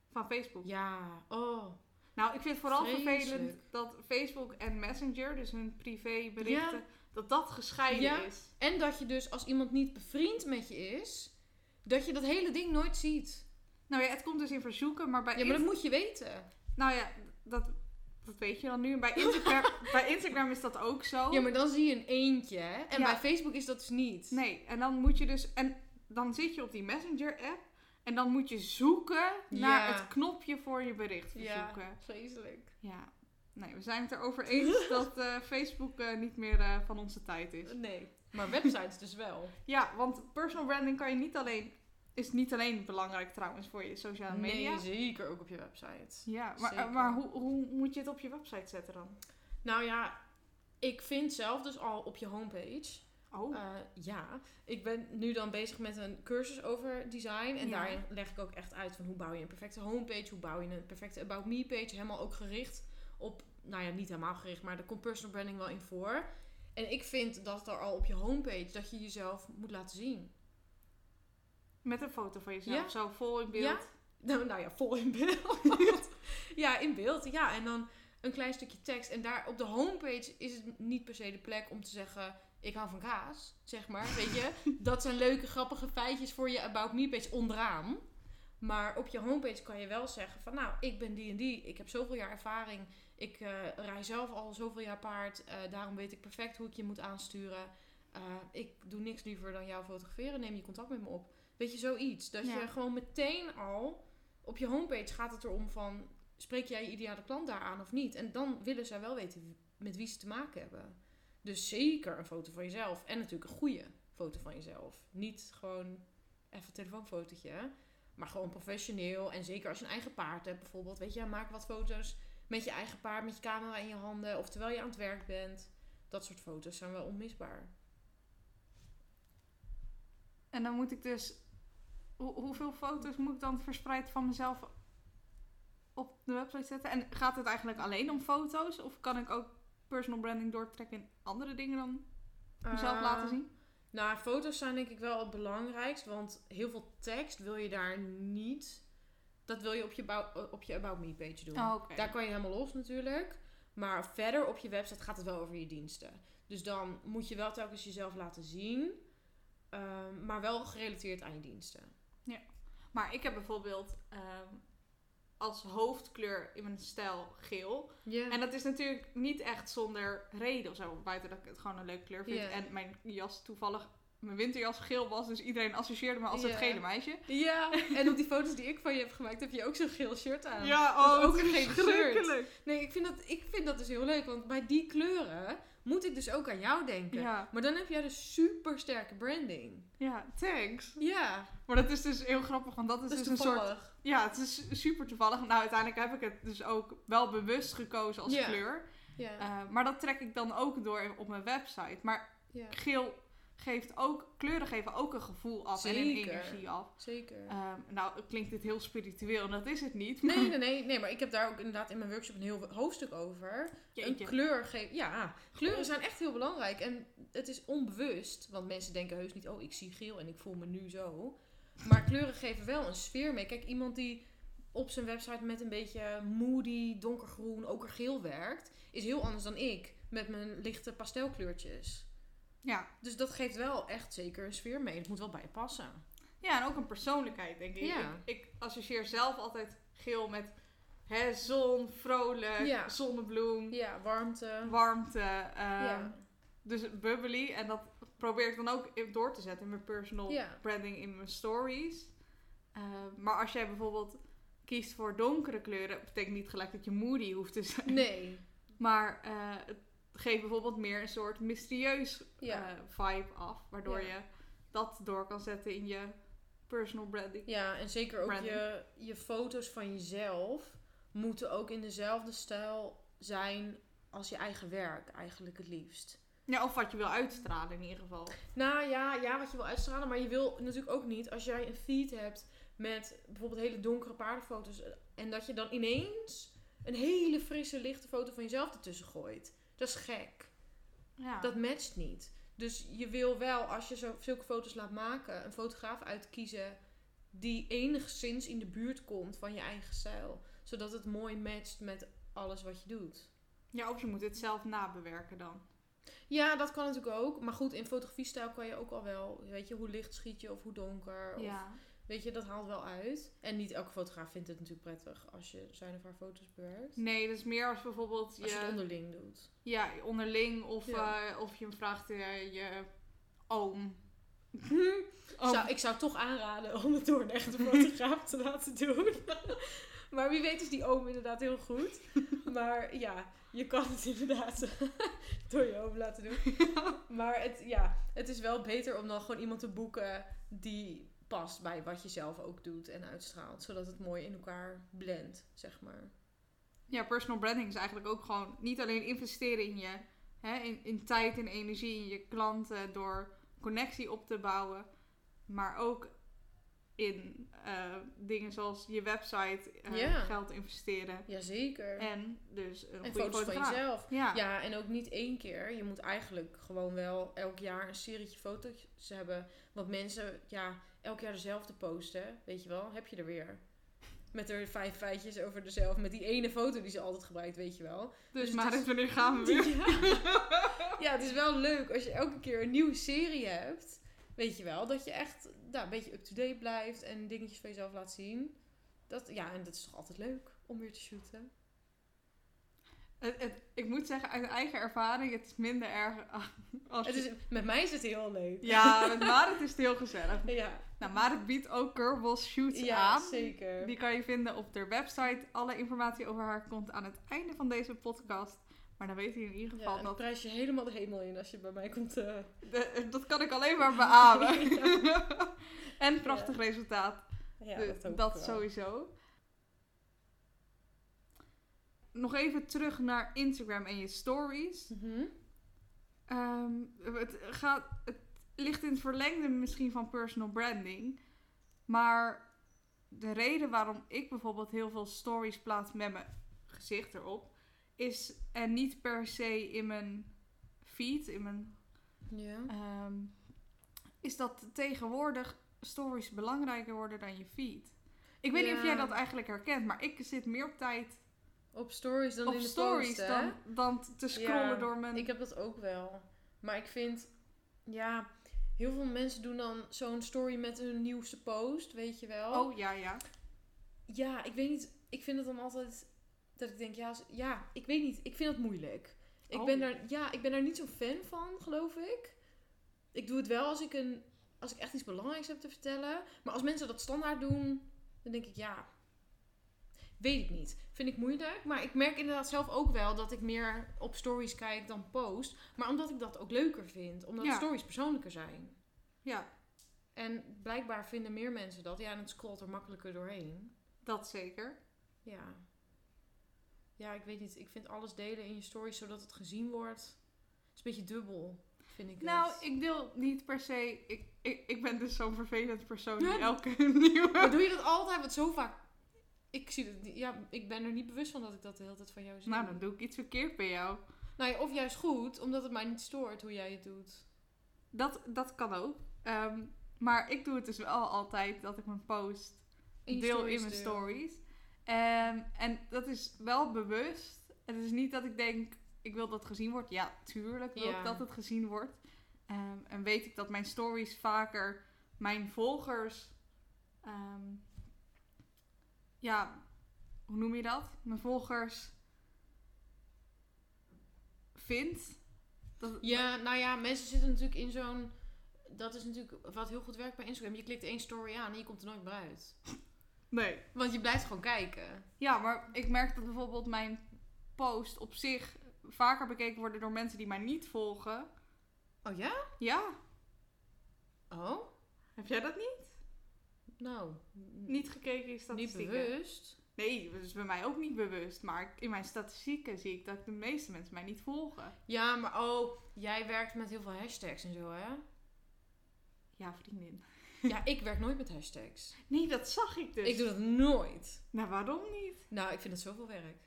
Van Facebook. Ja, oh. Nou, ik vind het vooral Vreselijk. vervelend dat Facebook en Messenger, dus hun privéberichten, Ja. dat dat gescheiden Ja. is. En dat je dus als iemand niet bevriend met je is, dat je dat hele ding nooit ziet. Nou ja, het komt dus in verzoeken, maar bij Ja, maar dat moet je weten. Nou ja, dat, dat weet je dan nu. Bij Instagram, bij Instagram is dat ook zo. Ja, maar dan zie je een eentje. hè? En Ja. bij Facebook is dat dus niet. Nee, en dan moet je dus... En dan zit je op die Messenger-app en dan moet je zoeken naar Ja. het knopje voor je bericht Ja, verzoeken. vreselijk. Ja. Nee, we zijn het erover eens dat eh, Facebook eh, niet meer eh, van onze tijd is. Nee. Maar websites dus wel. Ja, want personal branding kan je niet alleen, is niet alleen belangrijk trouwens voor je sociale media. Nee, zeker ook op je website. Ja, maar hoe, hoe moet je het op je website zetten dan? Nou ja, ik vind zelf dus al op je homepage. Oh, eh, ja, ik ben nu dan bezig met een cursus over design. En Ja. daarin leg ik ook echt uit van hoe bouw je een perfecte homepage. Hoe bouw je een perfecte About Me page. Helemaal ook gericht op, nou ja, niet helemaal gericht, maar er komt personal branding wel in voor. En ik vind dat er al op je homepage, dat je jezelf moet laten zien. met een foto van jezelf, Ja. zo vol in beeld. Ja. Nou, nou ja, vol in beeld. ja, in beeld. Ja, en dan een klein stukje tekst. En daar op de homepage is het niet per se de plek om te zeggen... Ik hou van kaas, zeg maar. Weet je? Dat zijn leuke, grappige feitjes voor je About Me page onderaan. Maar op je homepage kan je wel zeggen van... Nou, ik ben die en die. Ik heb zoveel jaar ervaring. Ik eh, rij zelf al zoveel jaar paard. eh, daarom weet ik perfect hoe ik je moet aansturen. Eh, ik doe niks liever dan jou fotograferen. Neem je contact met me op. Weet je, zoiets. Dat Ja. je gewoon meteen al... Op je homepage gaat het erom van... Spreek jij je ideale klant daar aan of niet? En dan willen zij wel weten met wie ze te maken hebben. Dus zeker een foto van jezelf. En natuurlijk een goede foto van jezelf. Niet gewoon even een telefoonfotootje. Maar gewoon professioneel. En zeker als je een eigen paard hebt bijvoorbeeld. Weet je, maak wat foto's met je eigen paard. Met je camera in je handen. Of terwijl je aan het werk bent. Dat soort foto's zijn wel onmisbaar. En dan moet ik dus... Hoe, hoeveel foto's moet ik dan verspreid van mezelf op de website zetten? En gaat het eigenlijk alleen om foto's? Of kan ik ook personal branding doortrekken in andere dingen dan mezelf Eh, laten zien? Nou, foto's zijn denk ik wel het belangrijkst. Want heel veel tekst wil je daar niet Dat wil je op je, bouw- op je About Me page doen. Oh. Daar kan je helemaal los natuurlijk. Maar verder op je website gaat het wel over je diensten. Dus dan moet je wel telkens jezelf laten zien. ehm, maar wel gerelateerd aan je diensten. Maar ik heb bijvoorbeeld ehm, als hoofdkleur in mijn stijl geel. En dat is natuurlijk niet echt zonder reden of zo. Buiten dat ik het gewoon een leuke kleur vind. En mijn jas toevallig, mijn winterjas geel was. Dus iedereen associeerde me als het Ja. gele meisje. Ja, en op die foto's die ik van je heb gemaakt, heb je ook zo'n geel shirt aan. Ja, oh, ook een gele verschrikkelijk. Nee, ik vind, dat, ik vind dat dus heel leuk. Want bij die kleuren moet ik dus ook aan jou denken. Ja, Maar dan heb jij dus super sterke branding. ja, thanks. Ja, Maar dat is dus heel grappig, want dat is dat is dus een soort... Ja, het is super toevallig. Nou, uiteindelijk heb ik het dus ook wel bewust gekozen als Ja. kleur. Ja. Eh, maar dat trek ik dan ook door op mijn website. Maar geel geeft ook... Kleuren geven ook een gevoel af en een energie af. zeker. Ehm, nou, klinkt dit heel spiritueel en dat is het niet. Nee, nee, nee, nee, maar ik heb daar ook inderdaad in mijn workshop een heel hoofdstuk over. Een kleur geeft. Ja, kleuren zijn echt heel belangrijk. En het is onbewust. Want mensen denken heus niet, oh, ik zie geel en ik voel me nu zo. Maar kleuren geven wel een sfeer mee. Kijk, iemand die op zijn website met een beetje moody, donkergroen, okergeel werkt, is heel anders dan ik. Met mijn lichte pastelkleurtjes. Ja. Dus dat geeft wel echt zeker een sfeer mee. Het moet wel bij je passen. ja, en ook een persoonlijkheid, denk ik. Ja. ik. Ik associeer zelf altijd geel met hè, zon, vrolijk, Ja. zonnebloem, Ja, warmte. warmte. ehm, ja. Dus bubbly. En dat probeer ik dan ook door te zetten in mijn personal branding in mijn stories. Eh, maar als jij bijvoorbeeld kiest voor donkere kleuren, betekent niet gelijk dat je moody hoeft te zijn. Nee. Maar het geeft bijvoorbeeld meer een soort mysterieus Ja. eh, vibe af. Waardoor Ja. je dat door kan zetten in je personal branding. Ja, en zeker ook Branding. je, je foto's van jezelf moeten ook in dezelfde stijl zijn als je eigen werk, eigenlijk het liefst. Ja, of wat je wil uitstralen in ieder geval. Nou ja, ja, wat je wil uitstralen, maar je wil natuurlijk ook niet als jij een feed hebt met bijvoorbeeld hele donkere paardenfoto's en dat je dan ineens een hele frisse, lichte foto van jezelf ertussen gooit. Dat is gek. Ja. Dat matcht niet. Dus je wil wel, als je zo, zulke foto's laat maken, een fotograaf uitkiezen die enigszins in de buurt komt van je eigen stijl. Zodat het mooi matcht met alles wat je doet. ja, of je moet het zelf nabewerken dan. Ja, dat kan natuurlijk ook. Maar goed, in fotografiestijl kan je ook al wel, weet je, hoe licht schiet je of hoe donker. Of, Ja. Weet je, dat haalt wel uit. En niet elke fotograaf vindt het natuurlijk prettig als je zijn of haar foto's bewerkt. Nee, dat is meer als bijvoorbeeld je, Als je het onderling doet. ja, onderling of, Ja. eh, of je hem vraagt je oom. Zou, ik zou toch aanraden om het door een echte fotograaf te laten doen. maar wie weet is die oom inderdaad heel goed. Maar ja, je kan het inderdaad door je oom laten doen. Maar het, ja, het is wel beter om dan gewoon iemand te boeken die past bij wat je zelf ook doet en uitstraalt. Zodat het mooi in elkaar blendt, zeg maar. Ja, personal branding is eigenlijk ook gewoon niet alleen investeren in je, hè, in, in tijd en energie in je klanten door connectie op te bouwen, maar ook in eh, dingen zoals je website eh, Ja. geld investeren Jazeker. En, en dus een en goede foto's van jezelf. Ja. Ja, en ook niet één keer. Je moet eigenlijk gewoon wel elk jaar een serietje foto's hebben. Want mensen, ja, elk jaar dezelfde posten. Weet je wel, heb je er weer. Met er vijf feitjes over dezelfde. Met die ene foto die ze altijd gebruikt, weet je wel. dus, dus maar is- wanneer gaan we weer? Ja. ja, het is wel leuk als je elke keer een nieuwe serie hebt. Weet je wel, dat je echt nou, een beetje up-to-date blijft en dingetjes van jezelf laat zien. Dat, ja, en dat is toch altijd leuk om weer te shooten. Het, het- ik moet zeggen, uit eigen ervaring, het is minder erg als Het is, met mij is het heel leuk. Ja, met Marit is het heel gezellig. Ja, Nou, Marit biedt ook curveball shoots ja aan. zeker. Die kan je vinden op haar website. Alle informatie over haar komt aan het einde van deze podcast. Maar dan weet je in ieder Ja, geval dan dat... prijs je helemaal de hemel in als je bij mij komt. eh. de- dat kan ik alleen maar beamen. Ja. en prachtig resultaat. Ja, De- dat, sowieso. Nog even terug naar Instagram en je stories. Mhm. Ehm, het, gaat, het ligt in het verlengde misschien van personal branding. Maar de reden waarom ik bijvoorbeeld heel veel stories plaats met mijn gezicht erop, is en niet per se in mijn feed, in mijn, Ja. ehm, is dat tegenwoordig stories belangrijker worden dan je feed. Ik weet niet of jij dat eigenlijk herkent, maar ik zit meer op tijd Op stories dan op in de stories post, hè? dan, dan te scrollen Ja, door mijn... Ik heb dat ook wel. Maar ik vind, ja, heel veel mensen doen dan zo'n story met hun nieuwste post, weet je wel. Oh, ja, ja. Ja, ik weet niet. Ik vind het dan altijd dat ik denk, ja, ja ik weet niet. Ik vind het moeilijk. Ik Oh. ben daar, ja, ik ben daar niet zo fan van, geloof ik. Ik doe het wel als ik een, als ik echt iets belangrijks heb te vertellen. Maar als mensen dat standaard doen, dan denk ik, ja, weet ik niet. Vind ik moeilijk. Maar ik merk inderdaad zelf ook wel dat ik meer op stories kijk dan post. Maar omdat ik dat ook leuker vind. Omdat Ja. stories persoonlijker zijn. Ja, En blijkbaar vinden meer mensen dat. Ja, en het scrolt er makkelijker doorheen. dat zeker. Ja. Ja, ik weet niet. Ik vind alles delen in je stories zodat het gezien wordt. Het is een beetje dubbel, vind ik Nou, ik deel niet per se... Ik, ik, ik ben dus zo'n vervelend persoon die elke nieuwe... Maar doe je dat altijd? Want zo vaak... Ik zie het. Ja, ik ben er niet bewust van dat ik dat de hele tijd van jou zie. Nou, dan doe ik iets verkeerd bij jou. Nou ja, of juist goed, omdat het mij niet stoort hoe jij het doet. Dat, dat kan ook. Ehm, maar ik doe het dus wel altijd dat ik mijn post In deel in mijn stories. Ehm, en dat is wel bewust. Het is niet dat ik denk, ik wil dat het gezien wordt. Ja, tuurlijk wil Ja. ik dat het gezien wordt. Ehm, en weet ik dat mijn stories vaker mijn volgers... ja, hoe noem je dat? Mijn volgers vindt. Dat, Ja, nou ja, mensen zitten natuurlijk in zo'n... Dat is natuurlijk wat heel goed werkt bij Instagram. Je klikt één story aan en je komt er nooit meer uit. Nee. Want je blijft gewoon kijken. Ja, maar ik merk dat bijvoorbeeld mijn post op zich vaker bekeken worden door mensen die mij niet volgen. Oh ja? Ja, Oh? heb jij dat niet? Nou, Niet gekeken in niet statistieken? bewust. Nee, dat is bij mij ook niet bewust. Maar in mijn statistieken zie ik dat de meeste mensen mij niet volgen. Ja, maar oh, jij werkt met heel veel hashtags en zo, hè? Ja, vriendin. Ja, ik werk nooit met hashtags. Nee, dat zag ik dus. Ik doe dat nooit. Nou, waarom niet? Nou, ik vind het zoveel werk.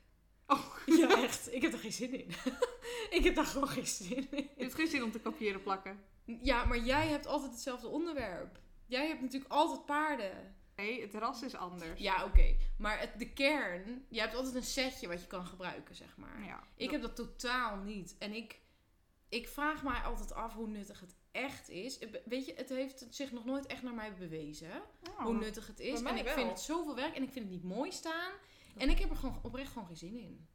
Oh, Ja, echt. Ik heb er geen zin in. ik heb daar gewoon geen zin in. je hebt geen zin om te kopiëren plakken. Ja, maar jij hebt altijd hetzelfde onderwerp. Jij hebt natuurlijk altijd paarden. Nee, het ras is anders. Ja, oké. Maar het, de kern, je hebt altijd een setje wat je kan gebruiken, zeg maar. ja. Ik heb dat totaal niet. En ik, ik vraag mij altijd af hoe nuttig het echt is. Weet je, het heeft zich nog nooit echt naar mij bewezen. Oh. Hoe nuttig het is. En ik wel. vind het zoveel werk en ik vind het niet mooi staan. En ik heb er gewoon oprecht gewoon geen zin in.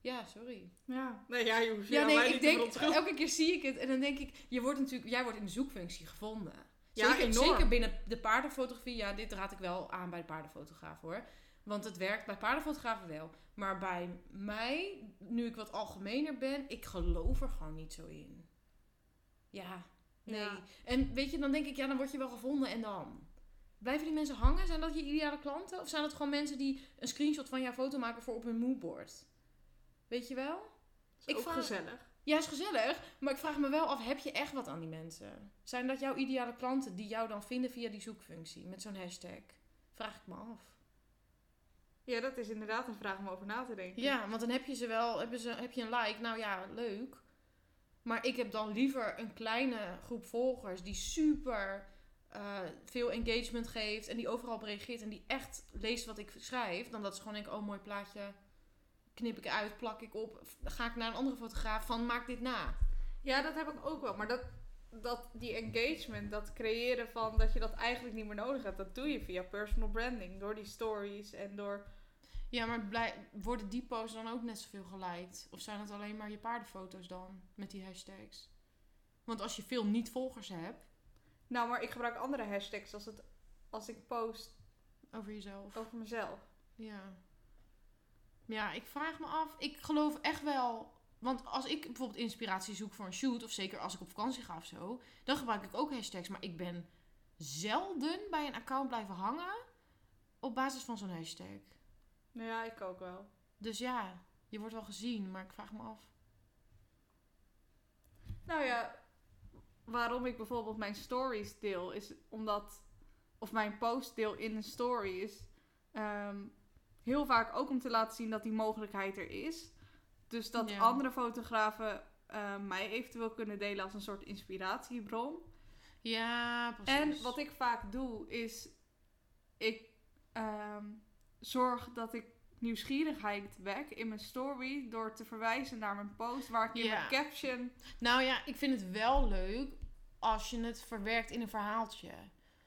Ja, sorry. Ja. Nee, ja, je hoeft Ja, nee, ik denk, elke keer zie ik het en dan denk ik, je wordt natuurlijk, jij wordt in de zoekfunctie gevonden. Ja, zeker, enorm. zeker binnen de paardenfotografie. Ja, dit raad ik wel aan bij de paardenfotograaf hoor. Want het werkt bij paardenfotografen wel. Maar bij mij, nu ik wat algemener ben, ik geloof er gewoon niet zo in. Ja, nee. Ja. En weet je, dan denk ik, ja, dan word je wel gevonden en dan? Blijven die mensen hangen? Zijn dat je ideale klanten? Of zijn het gewoon mensen die een screenshot van jouw foto maken voor op hun moodboard? Weet je wel? Is ik ook vraag- gezellig. Ja, is gezellig. Maar ik vraag me wel af, heb je echt wat aan die mensen? Zijn dat jouw ideale klanten die jou dan vinden via die zoekfunctie met zo'n hashtag? Vraag ik me af. Ja, dat is inderdaad een vraag om over na te denken. Ja, want dan heb je ze wel, hebben ze, heb je een like, nou ja, leuk. Maar ik heb dan liever een kleine groep volgers die super eh, veel engagement geeft en die overal op reageert en die echt leest wat ik schrijf, dan dat ze gewoon denken, oh mooi plaatje, knip ik uit, plak ik op, ga ik naar een andere fotograaf van maak dit na. Ja, dat heb ik ook wel. Maar dat, dat, die engagement, dat creëren van dat je dat eigenlijk niet meer nodig hebt, dat doe je via personal branding. Door die stories en door... Ja, maar blij, worden die posts dan ook net zoveel geliked? Of zijn het alleen maar je paardenfoto's dan met die hashtags? Want als je veel niet-volgers hebt Nou, maar ik gebruik andere hashtags als, het, als ik post over jezelf. over mezelf. Ja. Ja, ik vraag me af. Ik geloof echt wel. Want als ik bijvoorbeeld inspiratie zoek voor een shoot, of zeker als ik op vakantie ga of zo, dan gebruik ik ook hashtags. Maar ik ben zelden bij een account blijven hangen op basis van zo'n hashtag. Nou ja, ik ook wel. Dus ja, je wordt wel gezien, maar ik vraag me af. Nou ja, waarom ik bijvoorbeeld mijn stories deel, is omdat, of mijn post deel in een story, is ehm, heel vaak ook om te laten zien dat die mogelijkheid er is. Dus dat Ja. andere fotografen eh, mij eventueel kunnen delen als een soort inspiratiebron. Ja, precies. En wat ik vaak doe, is ik ehm, zorg dat ik nieuwsgierigheid wek in mijn story door te verwijzen naar mijn post waar ik in Ja. mijn caption. Nou ja, ik vind het wel leuk als je het verwerkt in een verhaaltje.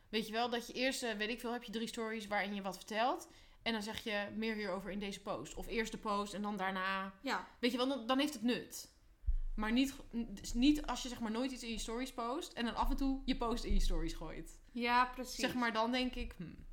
Weet je wel, dat je eerst, eh, weet ik veel, heb je drie stories waarin je wat vertelt. En dan zeg je meer hierover in deze post. Of eerst de post en dan daarna. Ja, Weet je wel, dan, dan heeft het nut. Maar niet, dus niet als je zeg maar nooit iets in je stories post. En dan af en toe je post in je stories gooit. ja precies. Zeg maar, dan denk ik, hmm.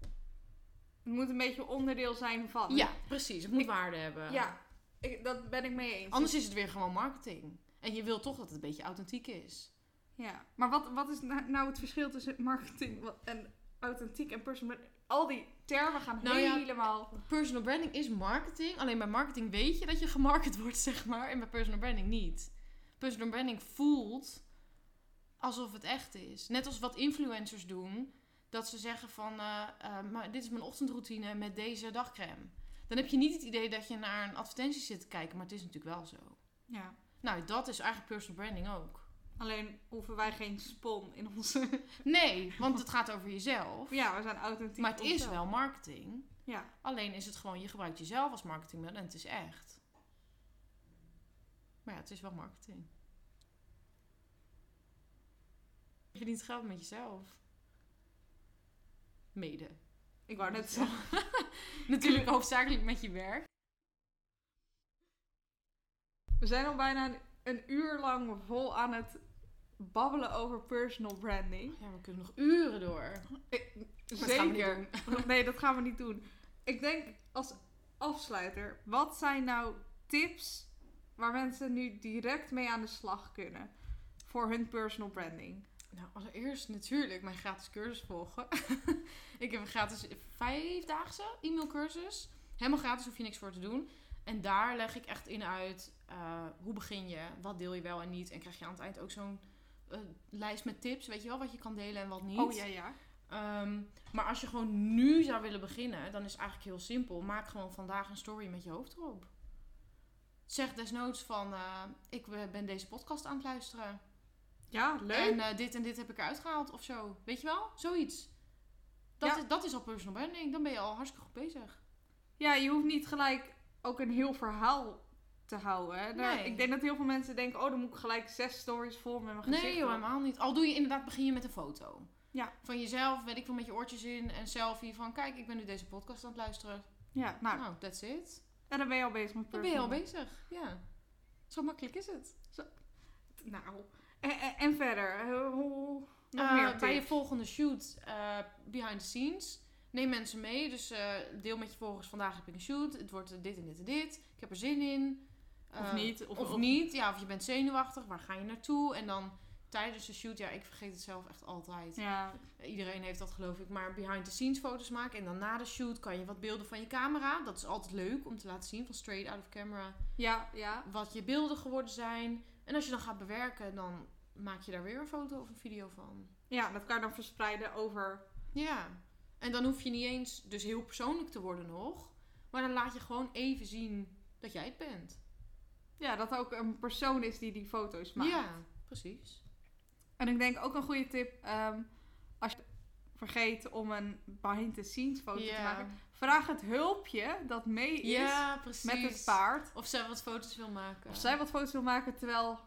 Het moet een beetje onderdeel zijn van. ja, precies. Het moet Ik- waarde hebben. Ja, ik, dat ben ik mee eens. Anders is het weer gewoon marketing. En je wil toch dat het een beetje authentiek is. Ja, maar wat, wat is nou, nou het verschil tussen marketing en authentiek en personal Al die termen gaan Nou ja, helemaal... Personal branding is marketing. Alleen bij marketing weet je dat je gemarket wordt, zeg maar. En bij personal branding niet. Personal branding voelt alsof het echt is. Net als wat influencers doen. Dat ze zeggen van, eh, eh, maar dit is mijn ochtendroutine met deze dagcreme. Dan heb je niet het idee dat je naar een advertentie zit te kijken. Maar het is natuurlijk wel zo. Ja. Nou, dat is eigenlijk personal branding ook. Alleen hoeven wij geen spon in onze... Nee, want het gaat over jezelf. ja, we zijn authentiek. Maar het is wel marketing. Ja. Alleen is het gewoon, je gebruikt jezelf als marketingmiddel en het is echt. Maar ja, het is wel marketing. Je verdient geld met jezelf. Mede. Ik wou net zeggen. Natuurlijk hoofdzakelijk met je werk. We zijn al bijna een, uur lang vol aan het babbelen over personal branding. Ja, we kunnen nog uren door. Ik, Dat zeker. Nee, dat gaan we niet doen. Ik denk als afsluiter, wat zijn nou tips waar mensen nu direct mee aan de slag kunnen voor hun personal branding? Nou, allereerst natuurlijk mijn gratis cursus volgen. ik heb een gratis vijfdaagse e-mailcursus. Helemaal gratis, hoef je niks voor te doen. En daar leg ik echt in uit eh, hoe begin je, wat deel je wel en niet. En krijg je aan het eind ook zo'n eh, lijst met tips, weet je wel, wat je kan delen en wat niet. Oh ja, ja. Ehm, maar als je gewoon nu zou willen beginnen, dan is het eigenlijk heel simpel. Maak gewoon vandaag een story met je hoofd erop. Zeg desnoods van, eh, ik ben deze podcast aan het luisteren. Ja, leuk. En dit en dit heb ik eruit gehaald of zo. Weet je wel? Zoiets. Dat, Ja. is, dat is al personal branding. Dan ben je al hartstikke goed bezig. Ja, je hoeft niet gelijk ook een heel verhaal te houden. Hè. Daar- Nee. Ik denk dat heel veel mensen denken, oh, dan moet ik gelijk zes stories vol met mijn gezicht. Nee, joh, helemaal niet. Al doe je inderdaad, begin je met een foto. Ja. Van jezelf, weet ik veel, met je oortjes in. En selfie van, kijk, ik ben nu deze podcast aan het luisteren. Ja, nou, Nou, that's it. en dan ben je al bezig met Dan ben je al personal. bezig. Ja. Zo makkelijk is het. Nou, en, en, en verder, eh, hoe, nog meer bij je volgende shoot, eh, behind the scenes, neem mensen mee. Dus eh, deel met je volgers, vandaag heb ik een shoot. Het wordt eh, dit en dit en dit. Ik heb er zin in. Of Eh, niet. Of, Of, of- niet, ja, of je bent zenuwachtig, waar ga je naartoe? En dan tijdens de shoot, ja, ik vergeet het zelf echt altijd. Ja, Iedereen heeft dat geloof ik, maar behind the scenes foto's maken. En dan na de shoot kan je wat beelden van je camera. Dat is altijd leuk om te laten zien, van straight out of camera. ja, ja. Wat je beelden geworden zijn. En als je dan gaat bewerken, dan maak je daar weer een foto of een video van. Ja, dat kan je dan verspreiden over... Ja. En dan hoef je niet eens dus heel persoonlijk te worden nog. Maar dan laat je gewoon even zien dat jij het bent. Ja, dat ook een persoon is die die foto's maakt. Ja, precies. En ik denk ook een goede tip, ehm, als je vergeet om een behind-the-scenes foto te maken, vraag het hulpje dat mee is Ja, met het paard. Of zij wat foto's wil maken. Of zij wat foto's wil maken terwijl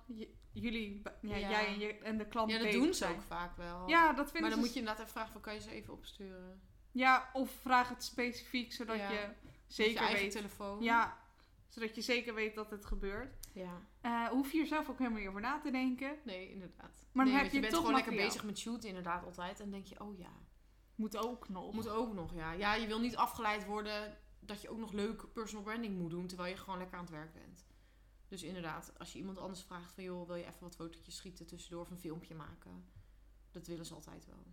jullie, ja, Ja. jij en, je, en de klant Ja, dat doen ze zijn. ook vaak wel. Ja, dat vinden maar dan ze... moet je inderdaad even vragen van, kan je ze even opsturen? Ja, of vraag het specifiek, zodat Ja. je zeker je weet... telefoon. Ja, zodat je zeker weet dat het gebeurt. Ja. Eh hoef je er zelf ook helemaal niet over na te denken. Nee, inderdaad. Maar dan nee, heb je je bent toch gewoon lekker bezig met shooten inderdaad altijd. En denk je, oh ja, Moet ook nog. moet ook nog, ja. Ja, je wil niet afgeleid worden dat je ook nog leuk personal branding moet doen, terwijl je gewoon lekker aan het werk bent. Dus inderdaad, als je iemand anders vraagt van, joh, wil je even wat fotootjes schieten tussendoor of een filmpje maken? Dat willen ze altijd wel.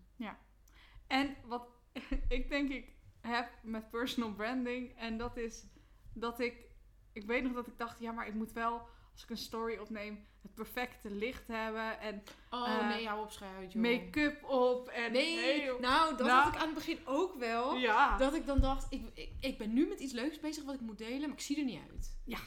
En wat ik denk ik heb met personal branding, en dat is dat ik, ik weet nog dat ik dacht, ja, maar ik moet wel, als ik een story opneem, het perfecte licht hebben en Oh Eh, nee, hou op, make-up op en Nee, nou, dat Nou. had ik aan het begin ook wel. ja. Dat ik dan dacht, ik, ik, ik ben nu met iets leuks bezig wat ik moet delen, maar ik zie er niet uit. Ja.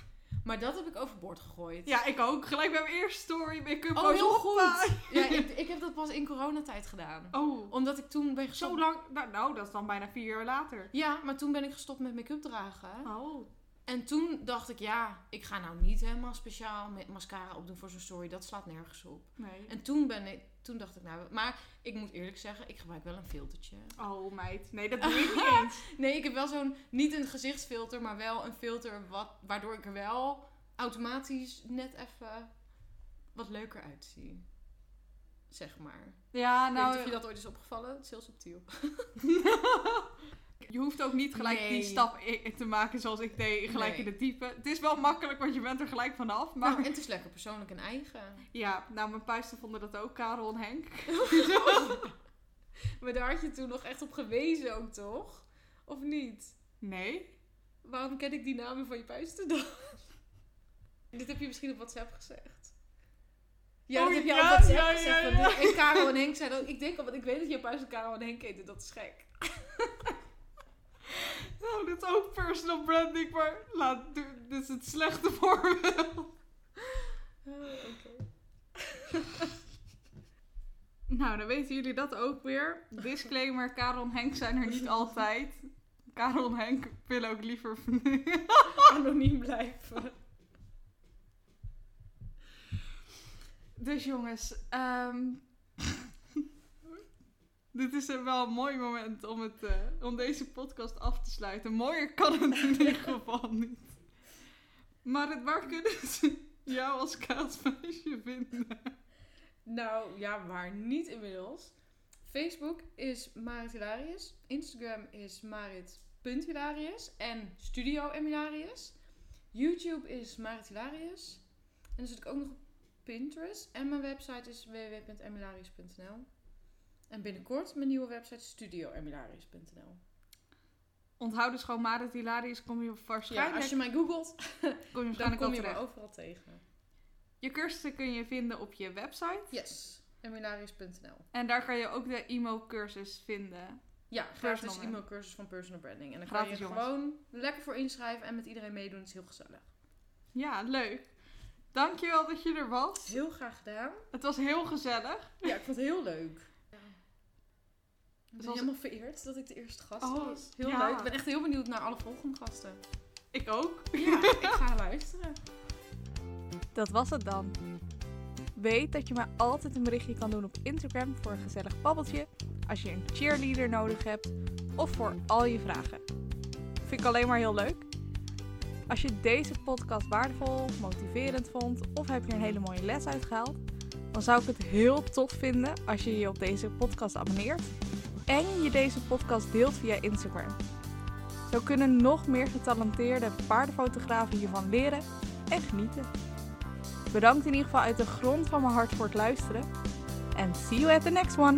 Maar dat heb ik overboord gegooid. Ja, ik ook. Gelijk bij mijn eerste story. Make-up Oh, was heel goed. Ja, ik, ik heb dat pas in coronatijd gedaan. Oh, Omdat ik toen ben gestopt... zo lang. Nou, nou, dat is dan bijna vier jaar later. Ja, maar toen ben ik gestopt met make-up dragen. Oh. En toen dacht ik, ja, ik ga nou niet helemaal speciaal met mascara opdoen voor zo'n story. Dat slaat nergens op. Nee. En toen ben ik, toen dacht ik, nou, maar ik moet eerlijk zeggen, ik gebruik wel een filtertje. Oh, meid. Nee, dat doe ik niet eens. Nee, ik heb wel zo'n, niet een gezichtsfilter, maar wel een filter wat, waardoor ik er wel automatisch net even wat leuker uitzie. Zeg maar. Ja, Ik weet nou. niet of je dat ooit is opgevallen. Het is heel subtiel. Je hoeft ook niet gelijk Nee. die stap te maken zoals ik deed, gelijk Nee. in de diepe. Het is wel makkelijk, want je bent er gelijk vanaf. Maar Maar en het is lekker persoonlijk en eigen. ja, nou, mijn puisten vonden dat ook, Karel en Henk. Maar daar had je toen nog echt op gewezen ook, toch? Of niet? Nee. Waarom ken ik die namen van je puisten dan? Dit heb je misschien op WhatsApp gezegd. Ja, Oh, dat heb je ja, op WhatsApp ja, gezegd. ja. En Karel en Henk zeiden ook... Ik denk al, want ik weet dat je puisten Karel en Henk heten. Dat is gek. Nou, dit is ook personal branding, maar laat, dit is het slechte voorbeeld. Oké. Nou, dan weten jullie dat ook weer. Disclaimer, Karel en Henk zijn er niet altijd. Karel en Henk willen ook liever... Anoniem blijven. Dus jongens, ehm, dit is een wel een mooi moment om, het, eh, om deze podcast af te sluiten. Mooier kan het in ieder geval niet. Maar het, waar kunnen ze jou als kaasmeisje vinden? Nou, ja, waar niet inmiddels. Facebook is Marit Hilarius. Instagram is marit.hilarius. En Studio Emilarius. YouTube is Marit Hilarius. En dan zit ik ook nog op Pinterest. En mijn website is www.emilarius.nl. En binnenkort mijn nieuwe website studioemilarius.nl. Onthoud dus gewoon Marit Hilarius, kom je Ja, waarschijnlijk, als je mij googelt, kom je dan kom je me overal tegen. Je cursussen kun je vinden op je website. Yes, emilarius.nl. En daar kan je ook de IMO-cursus vinden. Ja, gratis e-mailcursus van personal branding. En dan Gratis, kan je jongens. gewoon lekker voor inschrijven en met iedereen meedoen. Het is heel gezellig. Ja, leuk. Dankjewel dat je er was. Heel graag gedaan. Het was heel gezellig. Ja, ik vond het heel leuk. Ik ben helemaal vereerd dat ik de eerste gast Oh, was. Heel ja. leuk. Ik ben echt heel benieuwd naar alle volgende gasten. Ik ook. Ja, ik ga luisteren. Dat was het dan. Weet dat je mij altijd een berichtje kan doen op Instagram voor een gezellig babbeltje, als je een cheerleader nodig hebt of voor al je vragen. Vind ik alleen maar heel leuk. Als je deze podcast waardevol, motiverend vond of heb je een hele mooie les uitgehaald, dan zou ik het heel tof vinden als je je op deze podcast abonneert en je deze podcast deelt via Instagram. Zo kunnen nog meer getalenteerde paardenfotografen hiervan leren en genieten. Bedankt in ieder geval uit de grond van mijn hart voor het luisteren. En see you at the next one.